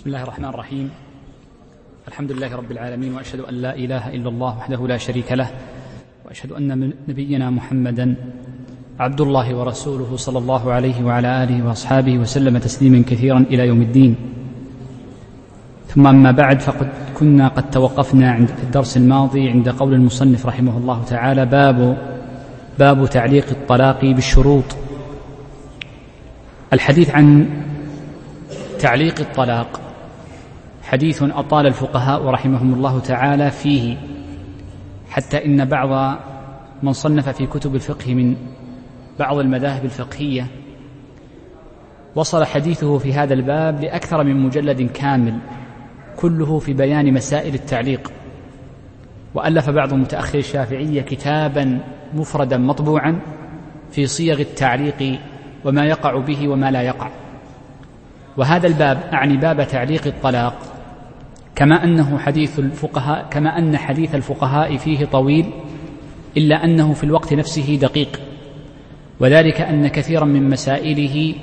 بسم الله الرحمن الرحيم. الحمد لله رب العالمين وأشهد أن لا إله إلا الله وحده لا شريك له وأشهد أن نبينا محمدا عبد الله ورسوله صلى الله عليه وعلى آله وأصحابه وسلم تسليما كثيرا إلى يوم الدين. ثم أما بعد فقد كنا قد توقفنا عند الدرس الماضي عند قول المصنف رحمه الله تعالى باب باب تعليق الطلاق بالشروط. الحديث عن تعليق الطلاق حديث أطال الفقهاء رحمهم الله تعالى فيه حتى إن بعض من صنف في كتب الفقه من بعض المذاهب الفقهية وصل حديثه في هذا الباب لأكثر من مجلد كامل كله في بيان مسائل التعليق وألف بعض متأخر الشافعية كتابا مفردا مطبوعا في صيغ التعليق وما يقع به وما لا يقع. وهذا الباب أعني باب تعليق الطلاق. كما أنه حديث الفقهاء كما أن حديث الفقهاء فيه طويل إلا أنه في الوقت نفسه دقيق. وذلك أن كثيرا من مسائله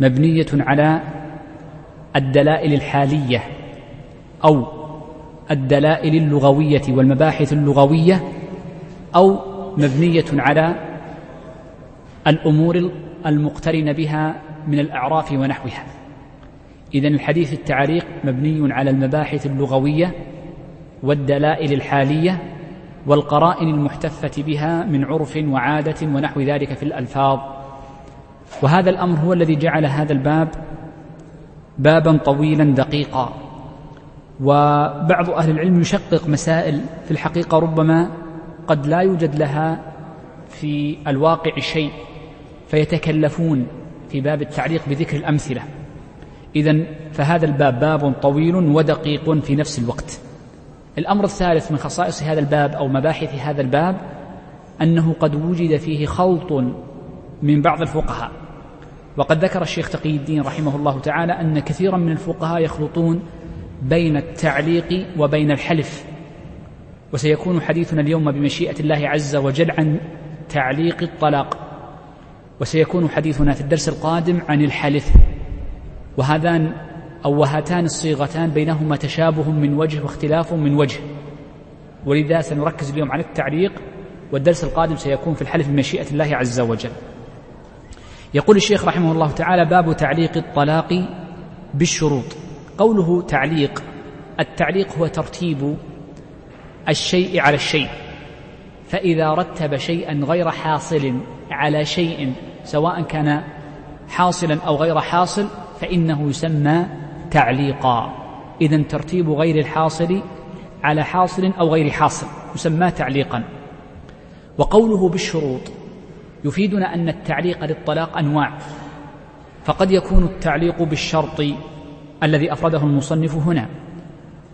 مبنية على الدلائل الحالية أو الدلائل اللغوية والمباحث اللغوية أو مبنية على الأمور المقترنة بها من الأعراف ونحوها. إذا الحديث التعليق مبني على المباحث اللغوية والدلائل الحالية والقرائن المحتفة بها من عرف وعادة ونحو ذلك في الألفاظ. وهذا الأمر هو الذي جعل هذا الباب بابا طويلا دقيقا. وبعض أهل العلم يشقق مسائل في الحقيقة ربما قد لا يوجد لها في الواقع شيء فيتكلفون في باب التعليق بذكر الأمثلة. إذا فهذا الباب باب طويل ودقيق في نفس الوقت. الأمر الثالث من خصائص هذا الباب أو مباحث هذا الباب أنه قد وجد فيه خلط من بعض الفقهاء. وقد ذكر الشيخ تقي الدين رحمه الله تعالى أن كثيرا من الفقهاء يخلطون بين التعليق وبين الحلف. وسيكون حديثنا اليوم بمشيئة الله عز وجل عن تعليق الطلاق. وسيكون حديثنا في الدرس القادم عن الحلف. وهذان أو وهاتان الصيغتان بينهما تشابه من وجه واختلاف من وجه. ولذا سنركز اليوم على التعليق والدرس القادم سيكون في الحلف بمشيئة الله عز وجل. يقول الشيخ رحمه الله تعالى باب تعليق الطلاق بالشروط. قوله تعليق التعليق هو ترتيب الشيء على الشيء. فإذا رتب شيئا غير حاصل على شيء سواء كان حاصلا أو غير حاصل فإنه يسمى تعليقا. إذا ترتيب غير الحاصل على حاصل أو غير حاصل يسمى تعليقا. وقوله بالشروط يفيدنا أن التعليق للطلاق أنواع. فقد يكون التعليق بالشرط الذي أفرده المصنف هنا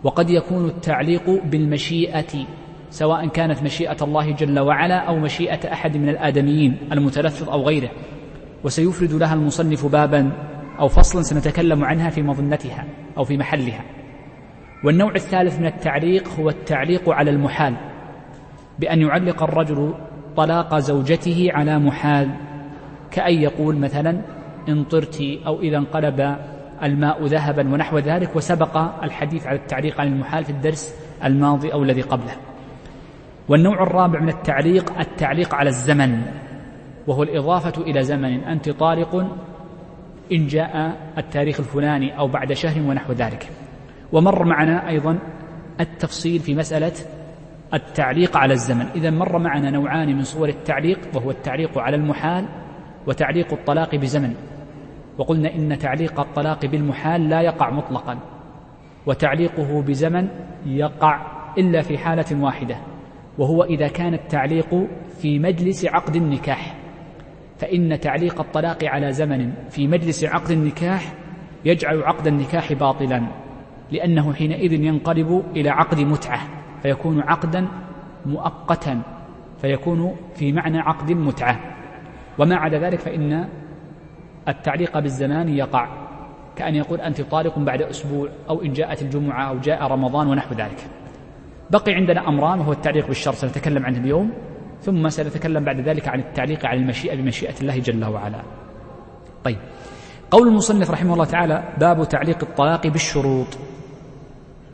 وقد يكون التعليق بالمشيئة سواء كانت مشيئة الله جل وعلا أو مشيئة أحد من الآدميين المتلفظ أو غيره. وسيفرد لها المصنف بابا أو فصلا سنتكلم عنها في مظنتها أو في محلها. والنوع الثالث من التعليق هو التعليق على المحال بأن يعلق الرجل طلاق زوجته على محال كأن يقول مثلا إن طرت أو إذا انقلب الماء ذهبا ونحو ذلك وسبق الحديث على التعليق عن المحال في الدرس الماضي أو الذي قبله. والنوع الرابع من التعليق التعليق على الزمن وهو الإضافة إلى زمن. أنت طالق إن جاء التاريخ الفلاني أو بعد شهر ونحو ذلك. ومر معنا أيضا التفصيل في مسألة التعليق على الزمن. إذا مر معنا نوعان من صور التعليق وهو التعليق على المحال وتعليق الطلاق بزمن. وقلنا إن تعليق الطلاق بالمحال لا يقع مطلقا وتعليقه بزمن يقع إلا في حالة واحدة وهو إذا كان التعليق في مجلس عقد النكاح. فإن تعليق الطلاق على زمن في مجلس عقد النكاح يجعل عقد النكاح باطلا لأنه حينئذ ينقلب إلى عقد متعة فيكون عقدا مؤقتا فيكون في معنى عقد متعة. وما عدا ذلك فإن التعليق بالزمان يقع كأن يقول أنت طالق بعد أسبوع أو إن جاءت الجمعة أو جاء رمضان ونحو ذلك. بقي عندنا أمران وهو التعليق بالشرط سنتكلم عنه اليوم. ثم سنتكلم بعد ذلك عن التعليق على المشيئة بمشيئة الله جل وعلا. طيب. قول المصنف رحمه الله تعالى باب تعليق الطلاق بالشروط.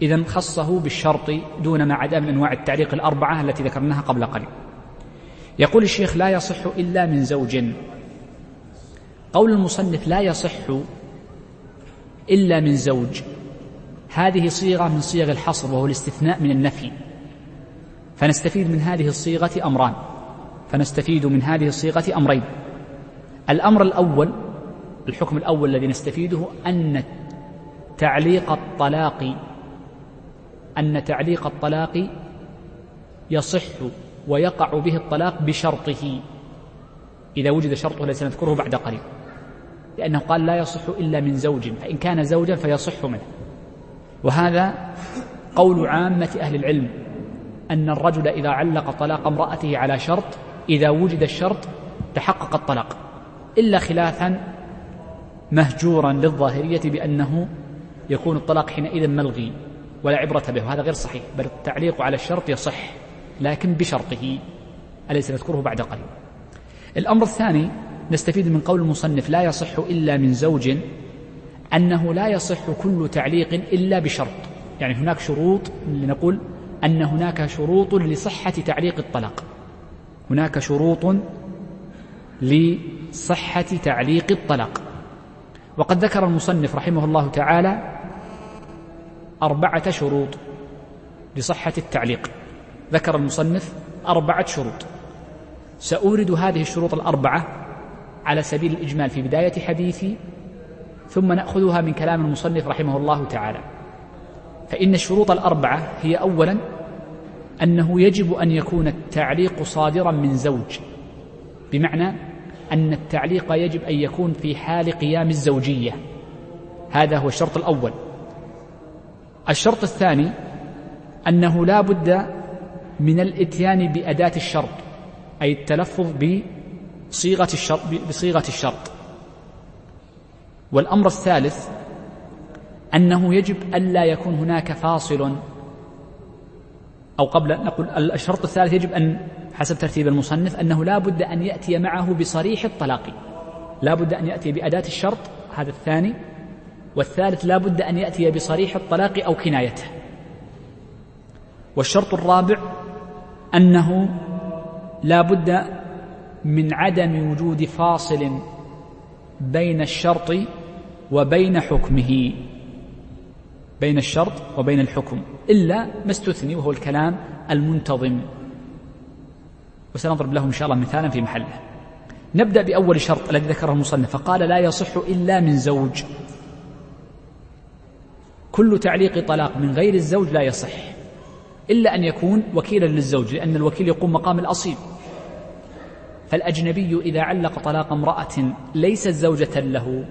إذا خصه بالشرط دون ما عدا من أنواع التعليق الأربعة التي ذكرناها قبل قليل. يقول الشيخ لا يصح إلا من زوج. قول المصنف لا يصح إلا من زوج. هذه صيغة من صيغ الحصر وهو الاستثناء من النفي. فنستفيد من هذه الصيغة أمران. فنستفيد من هذه الصيغة أمرين. الأمر الأول الحكم الأول الذي نستفيده أن تعليق الطلاق أن تعليق الطلاق يصح ويقع به الطلاق بشرطه. إذا وجد شرطه الذي سنذكره بعد قليل. لأنه قال لا يصح إلا من زوج فإن كان زوجا فيصح منه. وهذا قول عامة أهل العلم. أن الرجل إذا علق طلاق امرأته على شرط إذا وجد الشرط تحقق الطلاق إلا خلافا مهجورا للظاهرية بأنه يكون الطلاق حينئذ ملغي ولا عبرة به وهذا غير صحيح بل التعليق على الشرط يصح لكن بشرطه الذي سنذكره بعد قليل؟ الأمر الثاني نستفيد من قول المصنف لا يصح إلا من زوج أنه لا يصح كل تعليق إلا بشرط يعني هناك شروط لنقول أن هناك شروط لصحة تعليق الطلاق. هناك شروط لصحة تعليق الطلاق. وقد ذكر المصنف رحمه الله تعالى أربعة شروط لصحة التعليق. ذكر المصنف أربعة شروط. سأورد هذه الشروط الأربعة على سبيل الإجمال في بداية حديثي ثم نأخذها من كلام المصنف رحمه الله تعالى. فإن الشروط الأربعة هي أولا أنه يجب أن يكون التعليق صادرا من زوج بمعنى أن التعليق يجب أن يكون في حال قيام الزوجية. هذا هو الشرط الأول. الشرط الثاني أنه لا بد من الإتيان بأداة الشرط أي التلفظ بصيغة الشرط بصيغة الشرط. والأمر الثالث أنه يجب ألا يكون هناك فاصل أو قبل نقول الشرط الثالث يجب أن حسب ترتيب المصنف أنه لا بد أن يأتي معه بصريح الطلاق. لا بد أن يأتي بأداة الشرط هذا الثاني. والثالث لا بد أن يأتي بصريح الطلاق أو كنايته. والشرط الرابع أنه لا بد من عدم وجود فاصل بين الشرط وبين حكمه. بين الشرط وبين الحكم إلا ما استثني وهو الكلام المنتظم. وسنضرب له إن شاء الله مثالا في محله. نبدأ بأول شرط الذي ذكره المصنف فقال لا يصح إلا من زوج. كل تعليق طلاق من غير الزوج لا يصح إلا أن يكون وكيلا للزوج لأن الوكيل يقوم مقام الأصيل. فالأجنبي إذا علق طلاق امرأة ليست زوجة له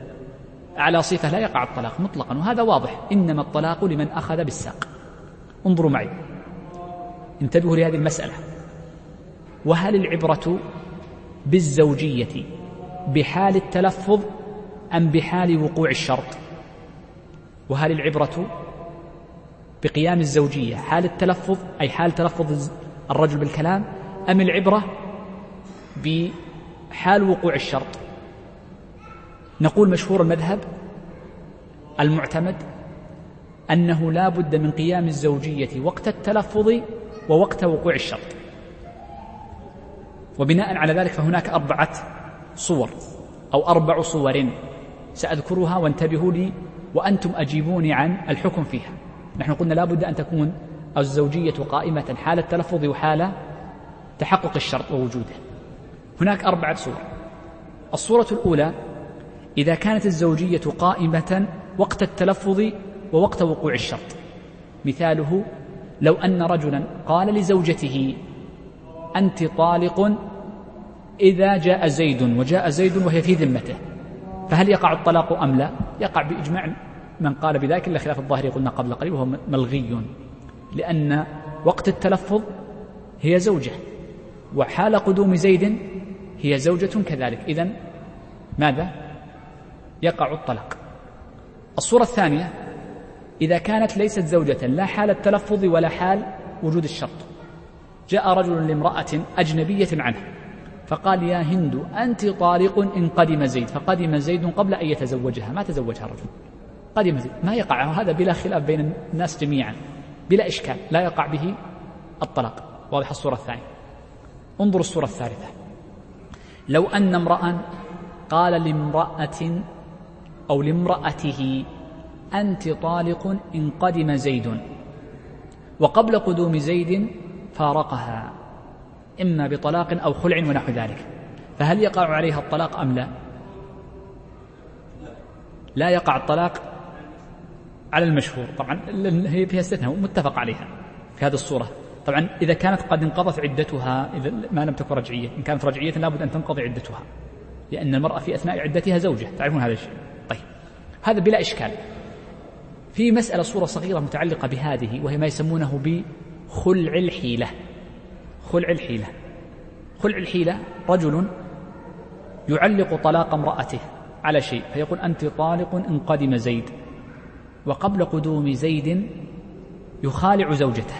على صفة لا يقع الطلاق مطلقا وهذا واضح. إنما الطلاق لمن أخذ بالساق. انظروا معي. انتبهوا لهذه المسألة. وهل العبرة بالزوجية بحال التلفظ أم بحال وقوع الشرط؟ وهل العبرة بقيام الزوجية حال التلفظ أي حال تلفظ الرجل بالكلام أم العبرة بحال وقوع الشرط؟ نقول مشهور المذهب المعتمد أنه لا بد من قيام الزوجية وقت التلفظ ووقت وقوع الشرط. وبناء على ذلك فهناك أربعة صور أو أربع صور سأذكرها وانتبهوا لي وأنتم أجيبوني عن الحكم فيها. نحن قلنا لا بد أن تكون الزوجية قائمة حال التلفظ وحال تحقق الشرط ووجوده. هناك أربعة صور. الصورة الأولى إذا كانت الزوجية قائمة وقت التلفظ ووقت وقوع الشرط. مثاله لو أن رجلا قال لزوجته أنت طالق إذا جاء زيد وجاء زيد وهي في ذمته فهل يقع الطلاق أم لا؟ يقع بإجماع من قال بذلك إلا خلاف الظاهر قلنا قبل قليل وهو ملغي. لأن وقت التلفظ هي زوجة وحال قدوم زيد هي زوجة كذلك. إذن ماذا؟ يقع الطلاق. الصورة الثانية إذا كانت ليست زوجة لا حال التلفظ ولا حال وجود الشرط. جاء رجل لامرأة أجنبية عنه فقال يا هند أنت طالق إن قدم زيد. فقدم زيد قبل أن يتزوجها. ما تزوجها الرجل؟ قدم زيد. ما يقع هذا بلا خلاف بين الناس جميعا بلا إشكال لا يقع به الطلاق. واضح الصورة الثانية. انظروا الصورة الثالثة. لو أن امرأ قال لامرأة أو لامرأته أنت طالق إن قدم زيد. وقبل قدوم زيد فارقها إما بطلاق أو خلع ونحو ذلك. فهل يقع عليها الطلاق أم لا؟ لا يقع الطلاق على المشهور. طبعا هي فيها استثناء متفق عليها في هذه الصورة. طبعا إذا كانت قد انقضت عدتها إذا ما لم تكن رجعية إن كانت رجعية لابد أن تنقضي عدتها لأن المرأة في أثناء عدتها زوجة. تعرفون هذا الشيء؟ طيب هذا بلا إشكال. في مسألة صورة صغيرة متعلقة بهذه وهي ما يسمونه بخلع الحيلة. خلع الحيلة. خلع الحيلة رجل يعلق طلاق امرأته على شيء فيقول أنت طالق إن قدم زيد وقبل قدوم زيد يخالع زوجته.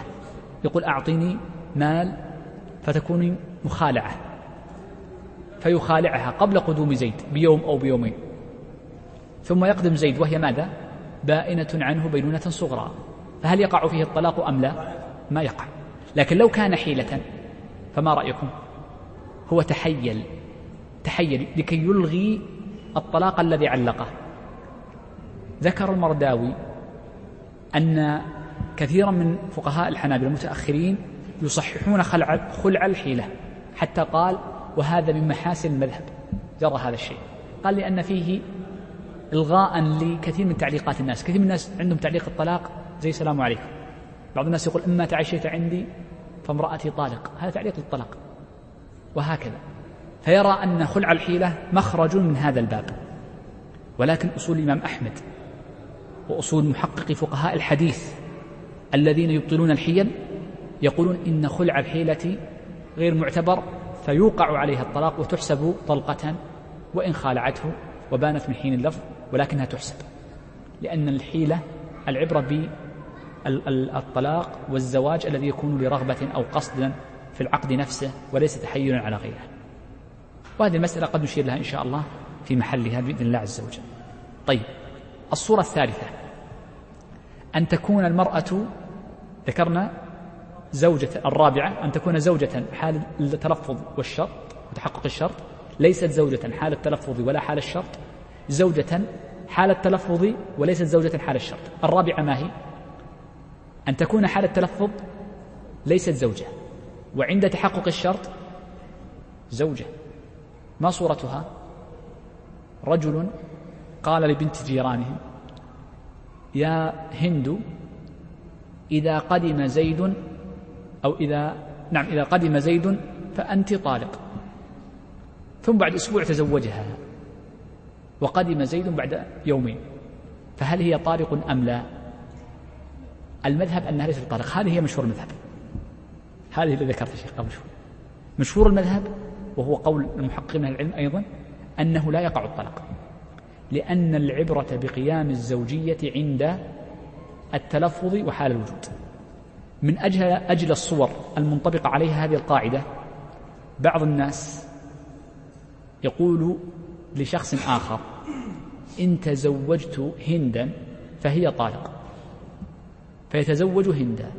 يقول أعطيني مال فتكوني مخالعة. فيخالعها قبل قدوم زيد بيوم أو بيومين. ثم يقدم زيد وهي ماذا؟ بائنة عنه بينونة صغرى. فهل يقع فيه الطلاق أم لا؟ ما يقع. لكن لو كان حيلة فما رأيكم؟ هو تحيل. تحيل لكي يلغي الطلاق الذي علقه. ذكر المرداوي أن كثيرا من فقهاء الحنابلة المتأخرين يصححون خلع خلع الحيلة. حتى قال وهذا من محاسن المذهب. جرى هذا الشيء. قال لأن فيه إلغاء لكثير من تعليقات الناس. كثير من الناس عندهم تعليق الطلاق زي السلام عليكم. بعض الناس يقول إما تعشيت عندي فامرأتي طالق. هذا تعليق للطلاق وهكذا. فيرى أن خلع الحيلة مخرج من هذا الباب. ولكن أصول الإمام أحمد وأصول محقق فقهاء الحديث الذين يبطلون الحيل يقولون إن خلع الحيلة غير معتبر فيوقع عليها الطلاق وتحسب طلقة وإن خالعته وبانت من حين اللفظ. ولكنها تحسب. لأن الحيلة العبرة بالطلاق والزواج الذي يكون لرغبة أو قصد في العقد نفسه وليس تحيلا على غيره. وهذه المسألة قد نشير لها إن شاء الله في محلها بإذن الله عز وجل. طيب الصورة الثالثة. أن تكون المرأة ذكرنا زوجة الرابعة أن تكون زوجة حال التلفظ والشرط وتحقق الشرط ليست زوجة حال التلفظ ولا حال الشرط زوجة حال التلفظ وليست زوجة حال الشرط. الرابعة ما هي؟ أن تكون حال التلفظ ليست زوجة وعند تحقق الشرط زوجة. ما صورتها؟ رجل قال لبنت جيرانه يا هند إذا قدم زيد أو إذا نعم إذا قدم زيد فأنت طالق. ثم بعد أسبوع تزوجها. وقدم زيد بعد يومين. فهل هي طارق أم لا؟ المذهب أنها ليست طارق. هذه هي مشهور المذهب. هذه اللي ذكرت الشيخ قبل شوي. مشهور المذهب وهو قول المحققين من العلم أيضا أنه لا يقع الطلاق لأن العبرة بقيام الزوجية عند التلفظ وحال الوجود. من أجل أجل الصور المنطبقة عليها هذه القاعدة بعض الناس يقول لشخص آخر. إن تزوجت هندا فهي طالق. فيتزوج هندا.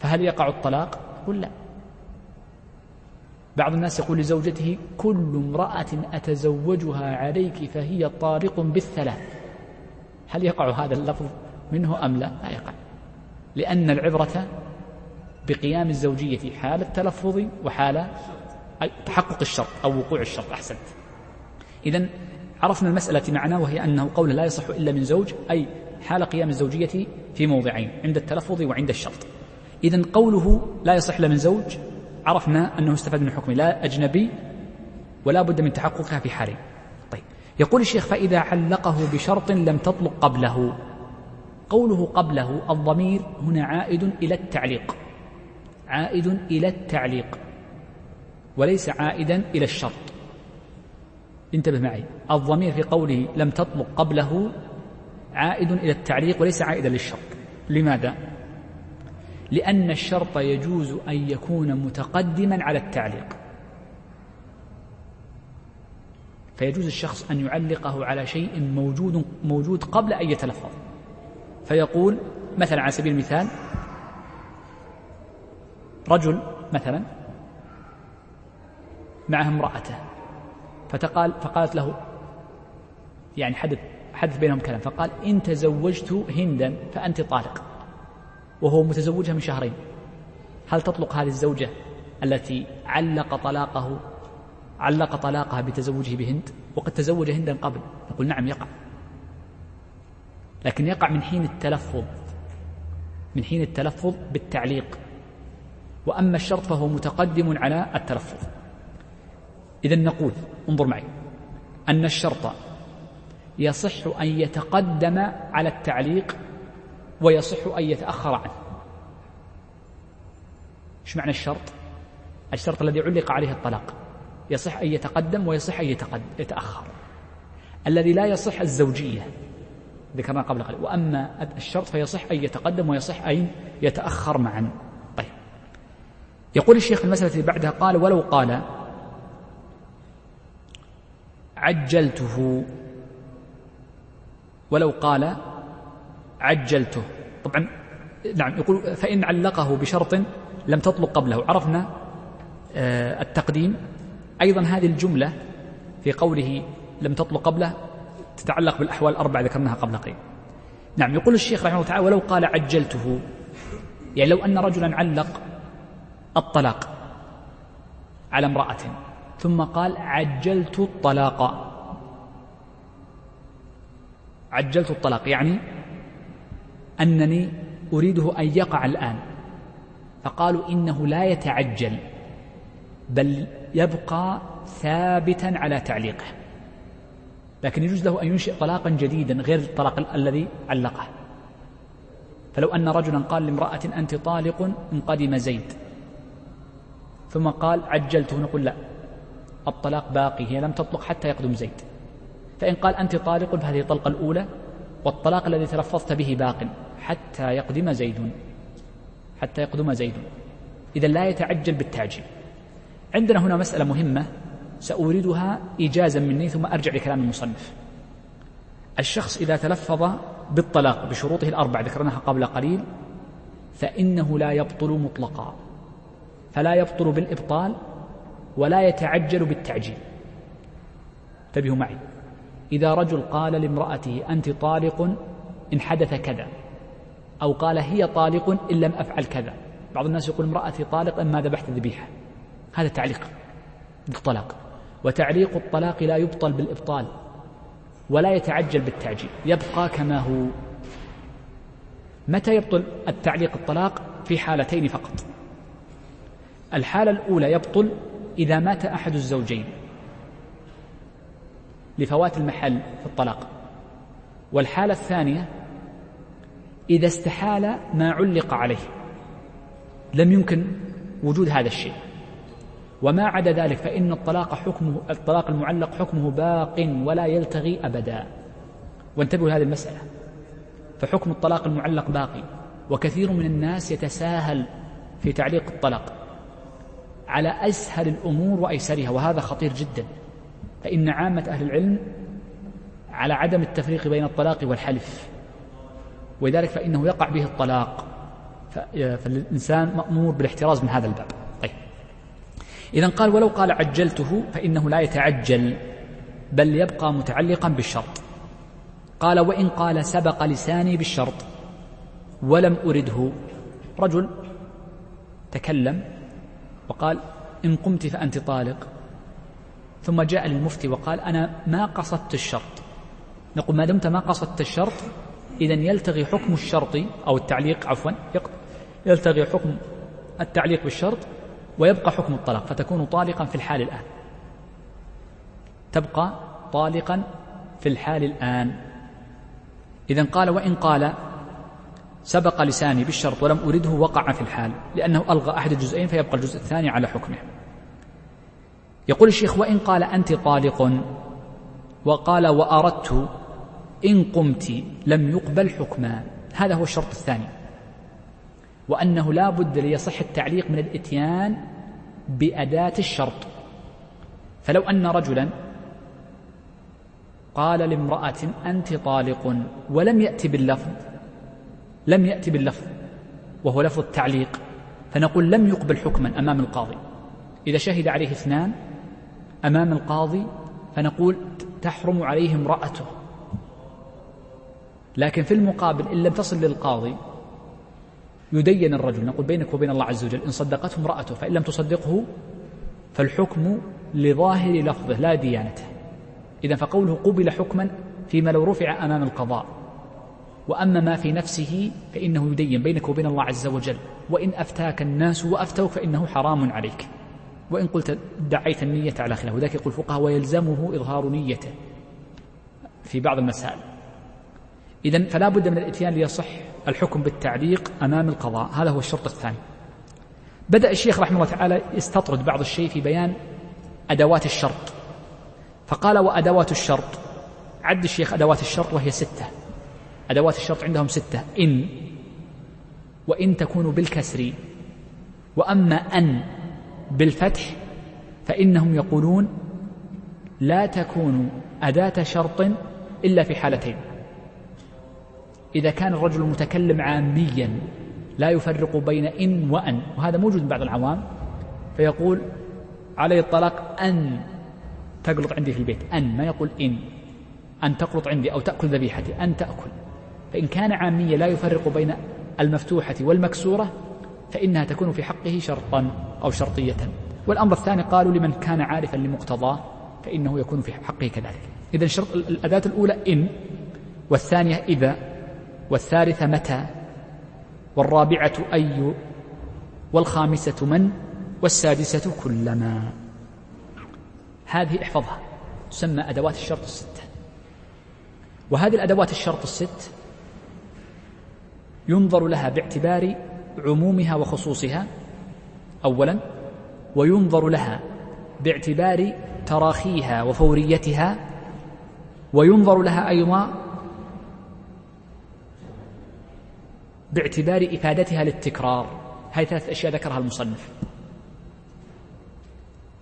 فهل يقع الطلاق؟ يقول لا. بعض الناس يقول لزوجته كل امرأة أتزوجها عليك فهي طارق بالثلاث. هل يقع هذا اللفظ منه أم لا؟ لا يقع. لأن العبرة بقيام الزوجية حال التلفظ وحال تحقق الشرط أو وقوع الشرط. أحسنت. إذا عرفنا المسألة معنا وهي أنه قول لا يصح إلا من زوج أي حال قيام الزوجية في موضعين عند التلفظ وعند الشرط. إذا قوله لا يصح إلا من زوج عرفنا أنه استفاد من حكمه لا أجنبي ولا بد من تحققها في حالين. طيب. يقول الشيخ فإذا علقه بشرط لم تطلق قبله. قوله قبله الضمير هنا عائد إلى التعليق. عائد إلى التعليق. وليس عائدا إلى الشرط. انتبه معي. الضمير في قوله لم تطلق قبله عائد إلى التعليق وليس عائدا للشرط. لماذا؟ لأن الشرط يجوز أن يكون متقدما على التعليق. فيجوز الشخص أن يعلقه على شيء موجود موجود قبل أن يتلفظ. فيقول مثلا على سبيل المثال رجل مثلا معه امرأته. فتقال فقالت له يعني حدث حدث بينهم كلام. فقال إن تزوجت هندا فأنت طالق. وهو متزوجها من شهرين. هل تطلق هذه الزوجة التي علق طلاقه علق طلاقها بتزوجه بهند؟ وقد تزوج هندا قبل. نقول نعم يقع. لكن يقع من حين التلفظ. من حين التلفظ بالتعليق. وأما الشرط فهو متقدم على التلفظ. إذا نقول انظر معي أن الشرط يصح أن يتقدم على التعليق ويصح أن يتأخر عنه. إيش معنى الشرط؟ الشرط الذي علق عليه الطلاق. يصح أن يتقدم ويصح أن يتأخر. الذي لا يصح الزوجية ذكرنا قبل قليل. وأما الشرط فيصح أن يتقدم ويصح أن يتأخر معا. طيب. يقول الشيخ المسألة بعدها قال ولو قال عجلته. ولو قال عجلته. طبعا نعم يقول فإن علقه بشرط لم تطلق قبله. عرفنا آه، التقديم. أيضا هذه الجملة في قوله لم تطلق قبله تتعلق بالأحوال الأربعة ذكرناها قبل قليل. نعم يقول الشيخ رحمه الله تعالى ولو قال عجلته. يعني لو أن رجلا علق الطلاق على امرأة. ثم قال عجلت الطلاق. عجلت الطلاق يعني أنني أريده أن يقع الآن. فقالوا إنه لا يتعجل بل يبقى ثابتا على تعليقه. لكن يجوز له أن ينشئ طلاقا جديدا غير الطلاق الذي علقه. فلو أن رجلا قال لامرأة أنت طالق إن قدم زيد. ثم قال عجلته نقول لا. الطلاق باقي هي لم تطلق حتى يقدم زيد. فإن قال أنت طالق فهذه الطلقة الأولى والطلاق الذي تلفظت به باق حتى يقدم زيد. حتى يقدم زيد. إذا لا يتعجل بالتعجيل. عندنا هنا مسألة مهمة سأوردها إيجازا مني ثم أرجع لكلام المصنف. الشخص إذا تلفظ بالطلاق بشروطه الأربع ذكرناها قبل قليل فإنه لا يبطل مطلقا. فلا يبطل بالإبطال ولا يتعجل بالتعجيل. انتبهوا معي. إذا رجل قال لامرأته أنت طالق إن حدث كذا أو قال هي طالق إن لم أفعل كذا. بعض الناس يقول امرأتي طالق إما ذبحت ذبيحة هذا تعليق بالطلاق. وتعليق الطلاق لا يبطل بالإبطال ولا يتعجل بالتعجيل يبقى كما هو. متى يبطل التعليق الطلاق؟ في حالتين فقط. الحالة الأولى يبطل إذا مات أحد الزوجين لفوات المحل في الطلاق. والحالة الثانية إذا استحال ما علق عليه لم يمكن وجود هذا الشيء. وما عدا ذلك فإن الطلاق حكمه الطلاق المعلق حكمه باق ولا يلتغي أبدا. وانتبهوا لهذه المسألة. فحكم الطلاق المعلق باقي وكثير من الناس يتساهل في تعليق الطلاق. على أسهل الأمور وأيسرها وهذا خطير جدا. فإن عامة أهل العلم على عدم التفريق بين الطلاق والحلف ولذلك فإنه يقع به الطلاق. فالإنسان مأمور بالاحتراز من هذا الباب. طيب. إذا قال ولو قال عجلته فإنه لا يتعجل بل يبقى متعلقا بالشرط. قال وإن قال سبق لساني بالشرط ولم أرده. رجل تكلم وقال إن قمت فأنت طالق. ثم جاء للمفتي وقال أنا ما قصدت الشرط. نقول ما دمت ما قصدت الشرط إذا يلتغي حكم الشرط أو التعليق عفوا يلتغي حكم التعليق بالشرط ويبقى حكم الطلاق فتكون طالقا في الحال الآن. تبقى طالقا في الحال الآن. إذا قال وإن قال سبق لساني بالشرط ولم أرده وقع في الحال لأنه ألغى أحد الجزئين فيبقى الجزء الثاني على حكمه. يقول الشيخ وإن قال أنت طالق وقال وأردت إن قمت لم يقبل حكما. هذا هو الشرط الثاني. وأنه لا بد ليصح التعليق من الإتيان بأداة الشرط. فلو أن رجلا قال لامرأة أنت طالق ولم يأتي باللفظ لم يأتي باللفظ وهو لفظ التعليق فنقول لم يقبل حكما أمام القاضي. إذا شهد عليه اثنان أمام القاضي فنقول تحرم عليه امرأته. لكن في المقابل إن لم تصل للقاضي يدين الرجل نقول بينك وبين الله عز وجل إن صدقته امرأته فإن لم تصدقه فالحكم لظاهر لفظه لا ديانته. إذا فقوله قبل حكما فيما لو رفع أمام القضاء. وأما ما في نفسه فإنه يدين بينك وبين الله عز وجل. وإن أفتاك الناس وأفتوك فإنه حرام عليك. وإن قلت دعيت النية على خلاف وذلك يقول الفقهاء ويلزمه إظهار نيته في بعض المسائل. إذا فلا بد من الإتيان ليصح الحكم بالتعليق أمام القضاء. هذا هو الشرط الثاني. بدأ الشيخ رحمه الله تعالى يستطرد بعض الشيء في بيان أدوات الشرط. فقال وأدوات الشرط. عد الشيخ أدوات الشرط وهي ستة. أدوات الشرط عندهم ستة. إن وإن تكون بالكسر. وأما أن بالفتح فإنهم يقولون لا تكون أداة شرط إلا في حالتين. إذا كان الرجل المتكلم عاميا لا يفرق بين إن وأن وهذا موجود بعض العوام فيقول علي الطلاق أن تقلط عندي في البيت. أن ما يقول إن. أن تقلط عندي أو تأكل ذبيحتي. أن تأكل. فإن كان عاميا لا يفرق بين المفتوحة والمكسورة فإنها تكون في حقه شرطا أو شرطية. والأمر الثاني قالوا لمن كان عارفا لمقتضاه فإنه يكون في حقه كذلك. إذا الشرط الأداة الأولى إن والثانية إذا والثالثة متى والرابعة أي والخامسة من والسادسة كلما. هذه احفظها تسمى أدوات الشرط الستة. وهذه الأدوات الشرط الست ينظر لها باعتبار عمومها وخصوصها أولا وينظر لها باعتبار تراخيها وفوريتها وينظر لها أيضا باعتبار إفادتها للتكرار. هذه ثلاث أشياء ذكرها المصنف.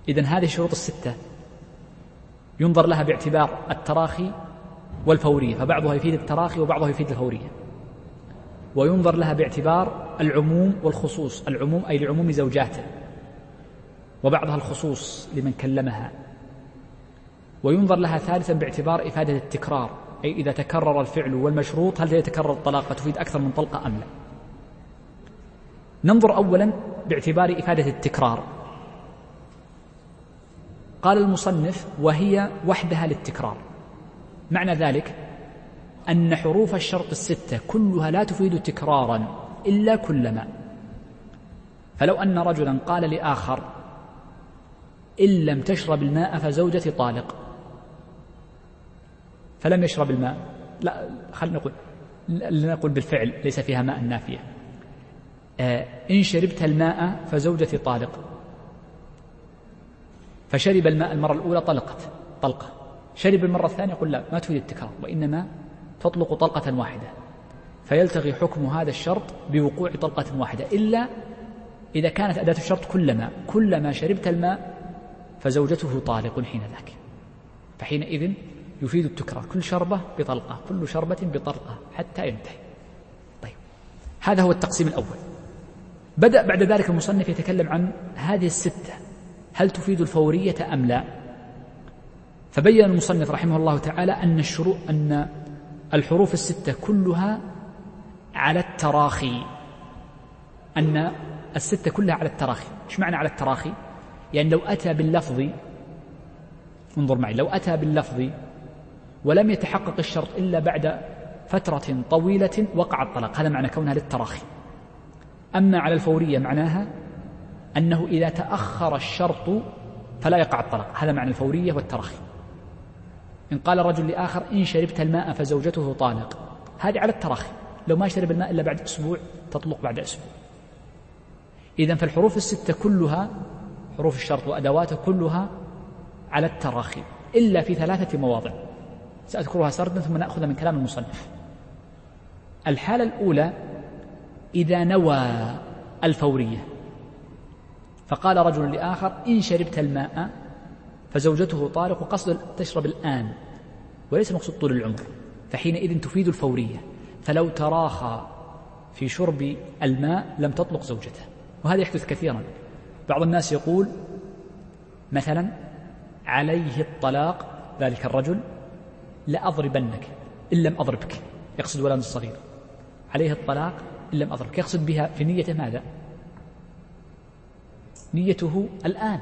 إذن هذه الشروط الستة. ينظر لها باعتبار التراخي والفورية فبعضها يفيد التراخي وبعضها يفيد الفورية. وينظر لها باعتبار العموم والخصوص. العموم أي لعموم زوجاته. وبعضها الخصوص لمن كلمها. وينظر لها ثالثا باعتبار إفادة التكرار. أي إذا تكرر الفعل والمشروط هل يتكرر الطلاق؟ فتفيد أكثر من طلقة أم لا؟ ننظر أولا باعتبار إفادة التكرار. قال المصنف وهي وحدها للتكرار. معنى ذلك أن حروف الشرط الستة كلها لا تفيد تكرارا إلا كلما. فلو أن رجلا قال لآخر إن لم تشرب الماء فزوجتي طالق. فلم يشرب الماء. لا خلينا نقول لنقول بالفعل ليس فيها ماء نافية. آه إن شربت الماء فزوجتي طالق. فشرب الماء المرة الأولى طلقت طلقة. شرب المرة الثانية يقول لا ما تفيد التكرار وإنما تطلق طلقة واحدة. فيلتغي حكم هذا الشرط بوقوع طلقة واحدة. إلا إذا كانت أداة الشرط كلما كلما شربت الماء فزوجته طالق حين ذاك. فحينئذ يفيد التكرار. كل شربة بطلقة كل شربة بطلقة حتى ينتهي. طيب هذا هو التقسيم الأول. بدأ بعد ذلك المصنف يتكلم عن هذه الستة. هل تفيد الفورية أم لا؟ فبين المصنف رحمه الله تعالى أن الشروط أن الحروف الستة كلها على التراخي. أن الستة كلها على التراخي. إيش معنى على التراخي؟ يعني لو أتى باللفظ انظر معي لو أتى باللفظ ولم يتحقق الشرط إلا بعد فترة طويلة وقع الطلاق هذا معنى كونها للتراخي. أما على الفورية معناها أنه إذا تأخر الشرط فلا يقع الطلاق هذا معنى الفورية والتراخي. إن قال رجل لآخر إن شربت الماء فزوجته طالق. هذه على التراخي. لو ما شرب الماء إلا بعد أسبوع تطلق بعد أسبوع. إذا فالحروف الستة كلها حروف الشرط وأدواته كلها على التراخي. إلا في ثلاثة مواضع. سأذكرها سردا ثم نأخذ من كلام المصنف. الحالة الأولى إذا نوى الفورية. فقال رجل لآخر إن شربت الماء فزوجته طارق وقصد تشرب الآن وليس المقصود طول العمر فحينئذ تفيد الفورية فلو تراخى في شرب الماء لم تطلق زوجته وهذا يحدث كثيرا. بعض الناس يقول مثلا عليه الطلاق ذلك الرجل لأضربنك إن لم أضربك يقصد ولد الصغير عليه الطلاق إن لم أضربك يقصد بها في نيته ماذا؟ نيته الآن.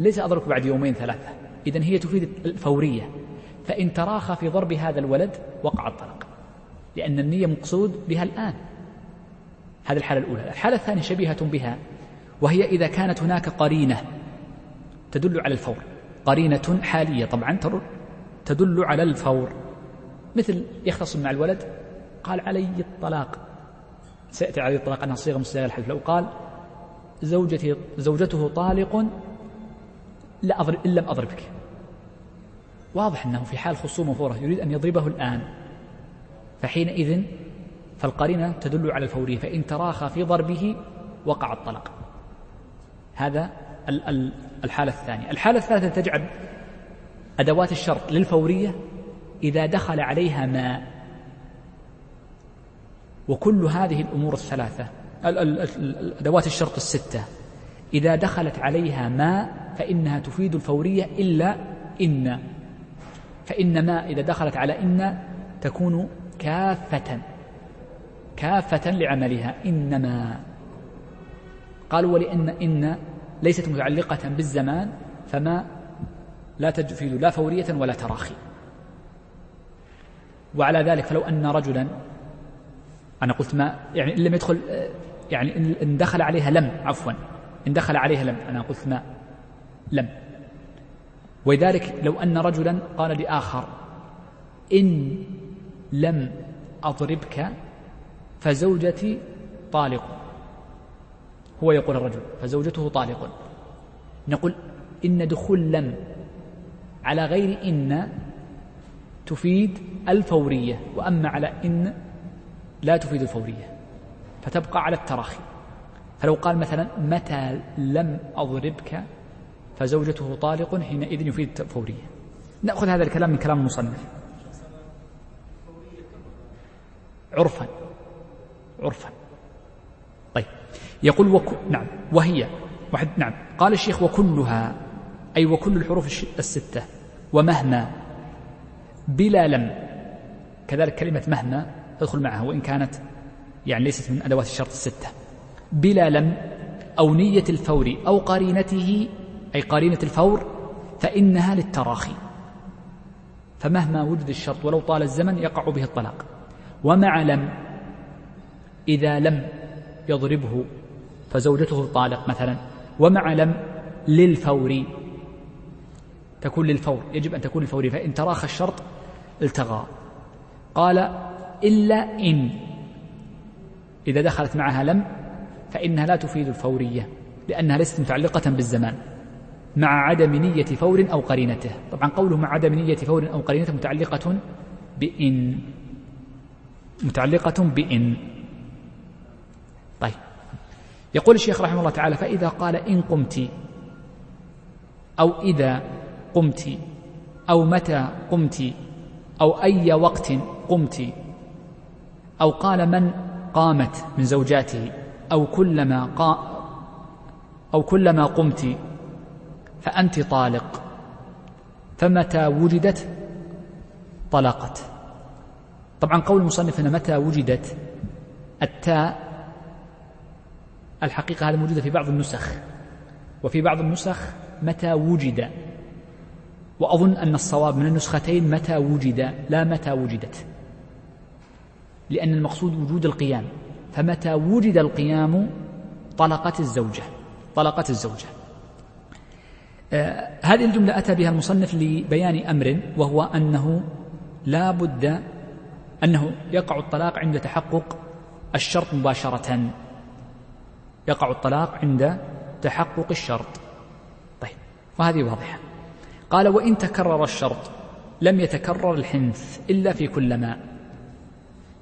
ليس أضربك بعد يومين ثلاثة. إذا هي تفيد الفورية. فإن تراخى في ضرب هذا الولد وقع الطلاق. لأن النية مقصود بها الآن. هذه الحالة الأولى. الحالة الثانية شبيهة بها وهي إذا كانت هناك قرينة تدل على الفور. قرينة حالية طبعا تدل على الفور. مثل يختصم مع الولد قال علي الطلاق. سيأتي علي الطلاق أنها صيغة مستدلة الحلف. لو قال زوجتي زوجته طالق لا أضرب إن لم أضربك. واضح أنه في حال خصومة وفورة يريد أن يضربه الآن. فحينئذ فالقرينة تدل على الفورية فإن تراخى في ضربه وقع الطلاق هذا الحالة الثانية. الحالة الثالثة تجعل أدوات الشرط للفورية إذا دخل عليها ماء. وكل هذه الأمور الثلاثة أدوات الشرط الستة. إذا دخلت عليها ماء فإنها تفيد الفورية إلا إن. فإن ما إذا دخلت على إن تكون كافة. كافة لعملها. إنما. قالوا ولأن إن ليست متعلقة بالزمان فما لا تفيد لا فورية ولا تراخي. وعلى ذلك فلو أن رجلا أنا قلت ما يعني إن لم يدخل يعني إن دخل عليها لم عفوا. إن دخل عليها لم. أنا قلت ما. لم. ولذلك لو أن رجلا قال لآخر إن لم أضربك فزوجتي طالق. هو يقول الرجل فزوجته طالق. نقول إن دخول لم على غير إن تفيد الفورية وأما على إن لا تفيد الفورية فتبقى على التراخي. فلو قال مثلا متى لم أضربك فزوجته طالق حينئذ يفيد الفورية نأخذ هذا الكلام من كلام المصنف. عرفا عرفا. طيب يقول وك... نعم وهي واحد نعم. قال الشيخ وكلها أي وكل الحروف الستة. ومهما بلا لم. كذلك كلمة مهما تدخل معها وإن كانت يعني ليست من أدوات الشرط الستة. بلا لم أو نية الفور أو قرينته أي قرينة الفور فإنها للتراخي. فمهما وجد الشرط ولو طال الزمن يقع به الطلاق. ومع لم إذا لم يضربه فزوجته طالق مثلا. ومع لم للفور تكون للفور يجب أن تكون للفور فإن تراخى الشرط التغى. قال إلا إن إذا دخلت معها لم فإنها لا تفيد الفورية لأنها ليست متعلقة بالزمان مع عدم نية فور أو قرينته. طبعا قوله مع عدم نية فور أو قرينته متعلقة بإن متعلقة بإن. طيب. يقول الشيخ رحمه الله تعالى فإذا قال إن قمت أو إذا قمت أو متى قمت أو أي وقت قمت أو قال من قامت من زوجاته أو كلما قا أو كلما قمت فأنت طالق. فمتى وجدت؟ طلقت طبعا قول المصنف أن متى وجدت؟ التاء الحقيقة هذا موجودة في بعض النسخ. وفي بعض النسخ متى وجد؟ وأظن أن الصواب من النسختين متى وجد لا متى وجدت. لأن المقصود وجود القيام. فمتى وجد القيام طلقت الزوجة طلقت الزوجة. آه هذه الجملة أتى بها المصنف لبيان أمر وهو أنه لا بد أنه يقع الطلاق عند تحقق الشرط مباشرة. يقع الطلاق عند تحقق الشرط. طيب وهذه واضحة. قال وإن تكرر الشرط لم يتكرر الحنث إلا في كل ماء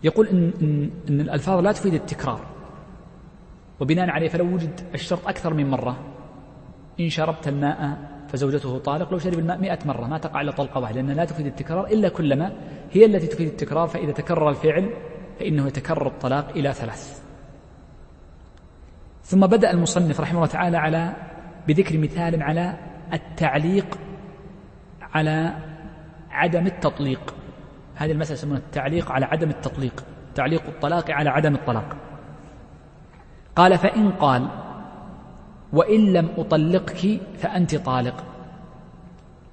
يقول إن, إن, إن الألفاظ لا تفيد التكرار وبناء عليه فلو وجد الشرط أكثر من مرة إن شربت الماء فزوجته طالق لو شرب الماء مئة مرة ما تقع إلا طلقة واحدة لأنها لا تفيد التكرار إلا كلما هي التي تفيد التكرار فإذا تكرر الفعل فإنه يتكرر الطلاق إلى ثلاث. ثم بدأ المصنف رحمه الله تعالى على بذكر مثال على التعليق على عدم التطليق. هذه المسألة يسمونها التعليق على عدم التطليق تعليق الطلاق على عدم الطلاق. قال فإن قال وإن لم أطلقك فأنت طالق.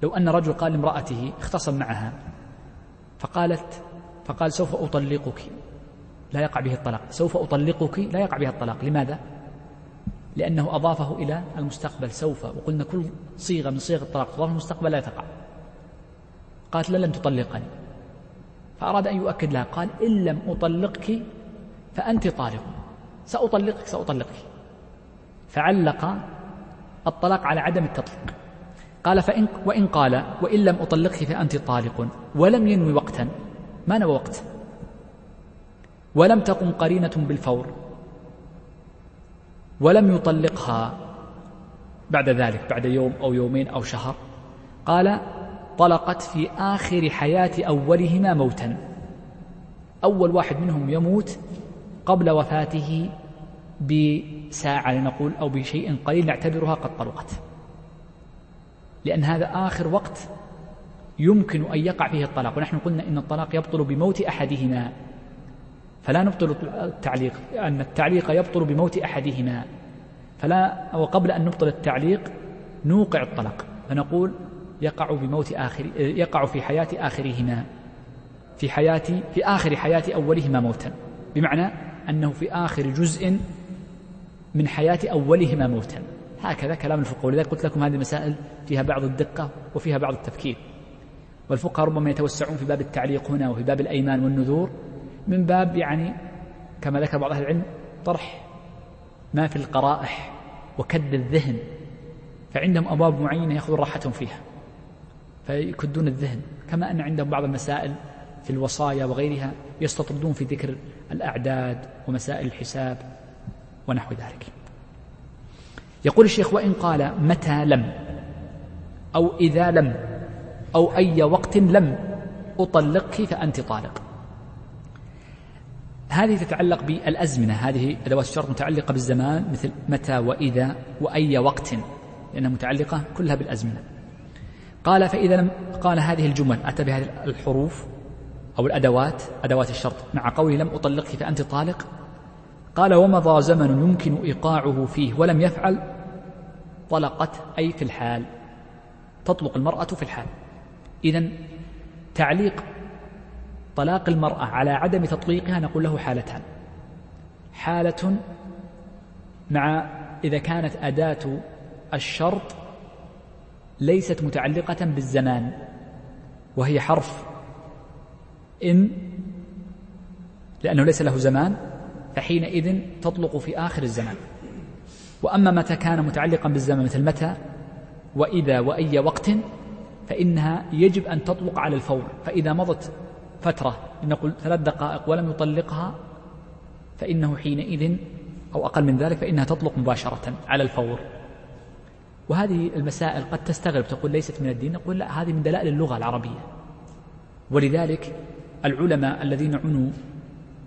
لو أن رجل قال لامرأته اختصم معها. فقالت فقال سوف أطلقك. لا يقع به الطلاق. سوف أطلقك. لا يقع به الطلاق. لماذا؟ لأنه أضافه إلى المستقبل. سوف. وقلنا كل صيغة من صيغ الطلاق تضاف المستقبل لا تقع. قالت لا لن تطلقني. فأراد أن يؤكد لها قال إن لم أطلقك فأنت طالق. سأطلقك سأطلقك. فعلق الطلاق على عدم التطليق. قال فإن وإن قال وإن لم أطلقك فأنت طالق. ولم ينوي وقتا. ما نوى وقت؟ ولم تقم قرينة بالفور. ولم يطلقها بعد ذلك بعد يوم أو يومين أو شهر. قال طلقت في آخر حياة أولهما موتا. أول واحد منهم يموت قبل وفاته بساعة لنقول أو بشيء قليل نعتبرها قد طلقت. لأن هذا آخر وقت يمكن أن يقع فيه الطلاق. ونحن قلنا إن الطلاق يبطل بموت أحدهما. فلا نبطل التعليق أن التعليق يبطل بموت أحدهما. فلا وقبل أن نبطل التعليق نوقع الطلاق. فنقول يقع بموت آخر يقع في حياة آخرهما. في حياة في آخر حياة أولهما موتا. بمعنى أنه في آخر جزء من حياة أولهما موتا. هكذا كلام الفقهاء. ولذلك قلت لكم هذه المسائل فيها بعض الدقة وفيها بعض التفكير. والفقهاء ربما يتوسعون في باب التعليق هنا وفي باب الأيمان والنذور من باب يعني كما ذكر بعض أهل العلم طرح ما في القرائح وكد الذهن. فعندهم أبواب معينة يأخذون راحتهم فيها. فيكدون الذهن كما أن عندهم بعض المسائل في الوصايا وغيرها يستطردون في ذكر الأعداد ومسائل الحساب ونحو ذلك. يقول الشيخ وإن قال متى لم؟ أو إذا لم؟ أو أي وقت لم؟ أطلقك فأنت طالق؟ هذه تتعلق بالأزمنة هذه أدوات الشرط متعلقة بالزمان مثل متى وإذا وأي وقت لأنها متعلقة كلها بالأزمنة. قال فإذا لم قال هذه الجمل أتى بهذه الحروف أو الأدوات أدوات الشرط. مع قوله لم أطلقك فأنت طالق. قال ومضى زمن يمكن إيقاعه فيه ولم يفعل طلقت أي في الحال. تطلق المرأة في الحال. إذا تعليق طلاق المرأة على عدم تطليقها نقول له حالتان. حالة مع إذا كانت أداة الشرط ليست متعلقة بالزمان وهي حرف إن لأنه ليس له زمان فحينئذ تطلق في آخر الزمان. وأما متى كان متعلقا بالزمان مثل متى؟ وإذا وأي وقت فإنها يجب أن تطلق على الفور. فإذا مضت فترة لنقول ثلاث دقائق ولم يطلقها فإنه حينئذ أو أقل من ذلك فإنها تطلق مباشرة على الفور. وهذه المسائل قد تستغرب تقول ليست من الدين نقول لا هذه من دلائل اللغة العربية. ولذلك العلماء الذين عنوا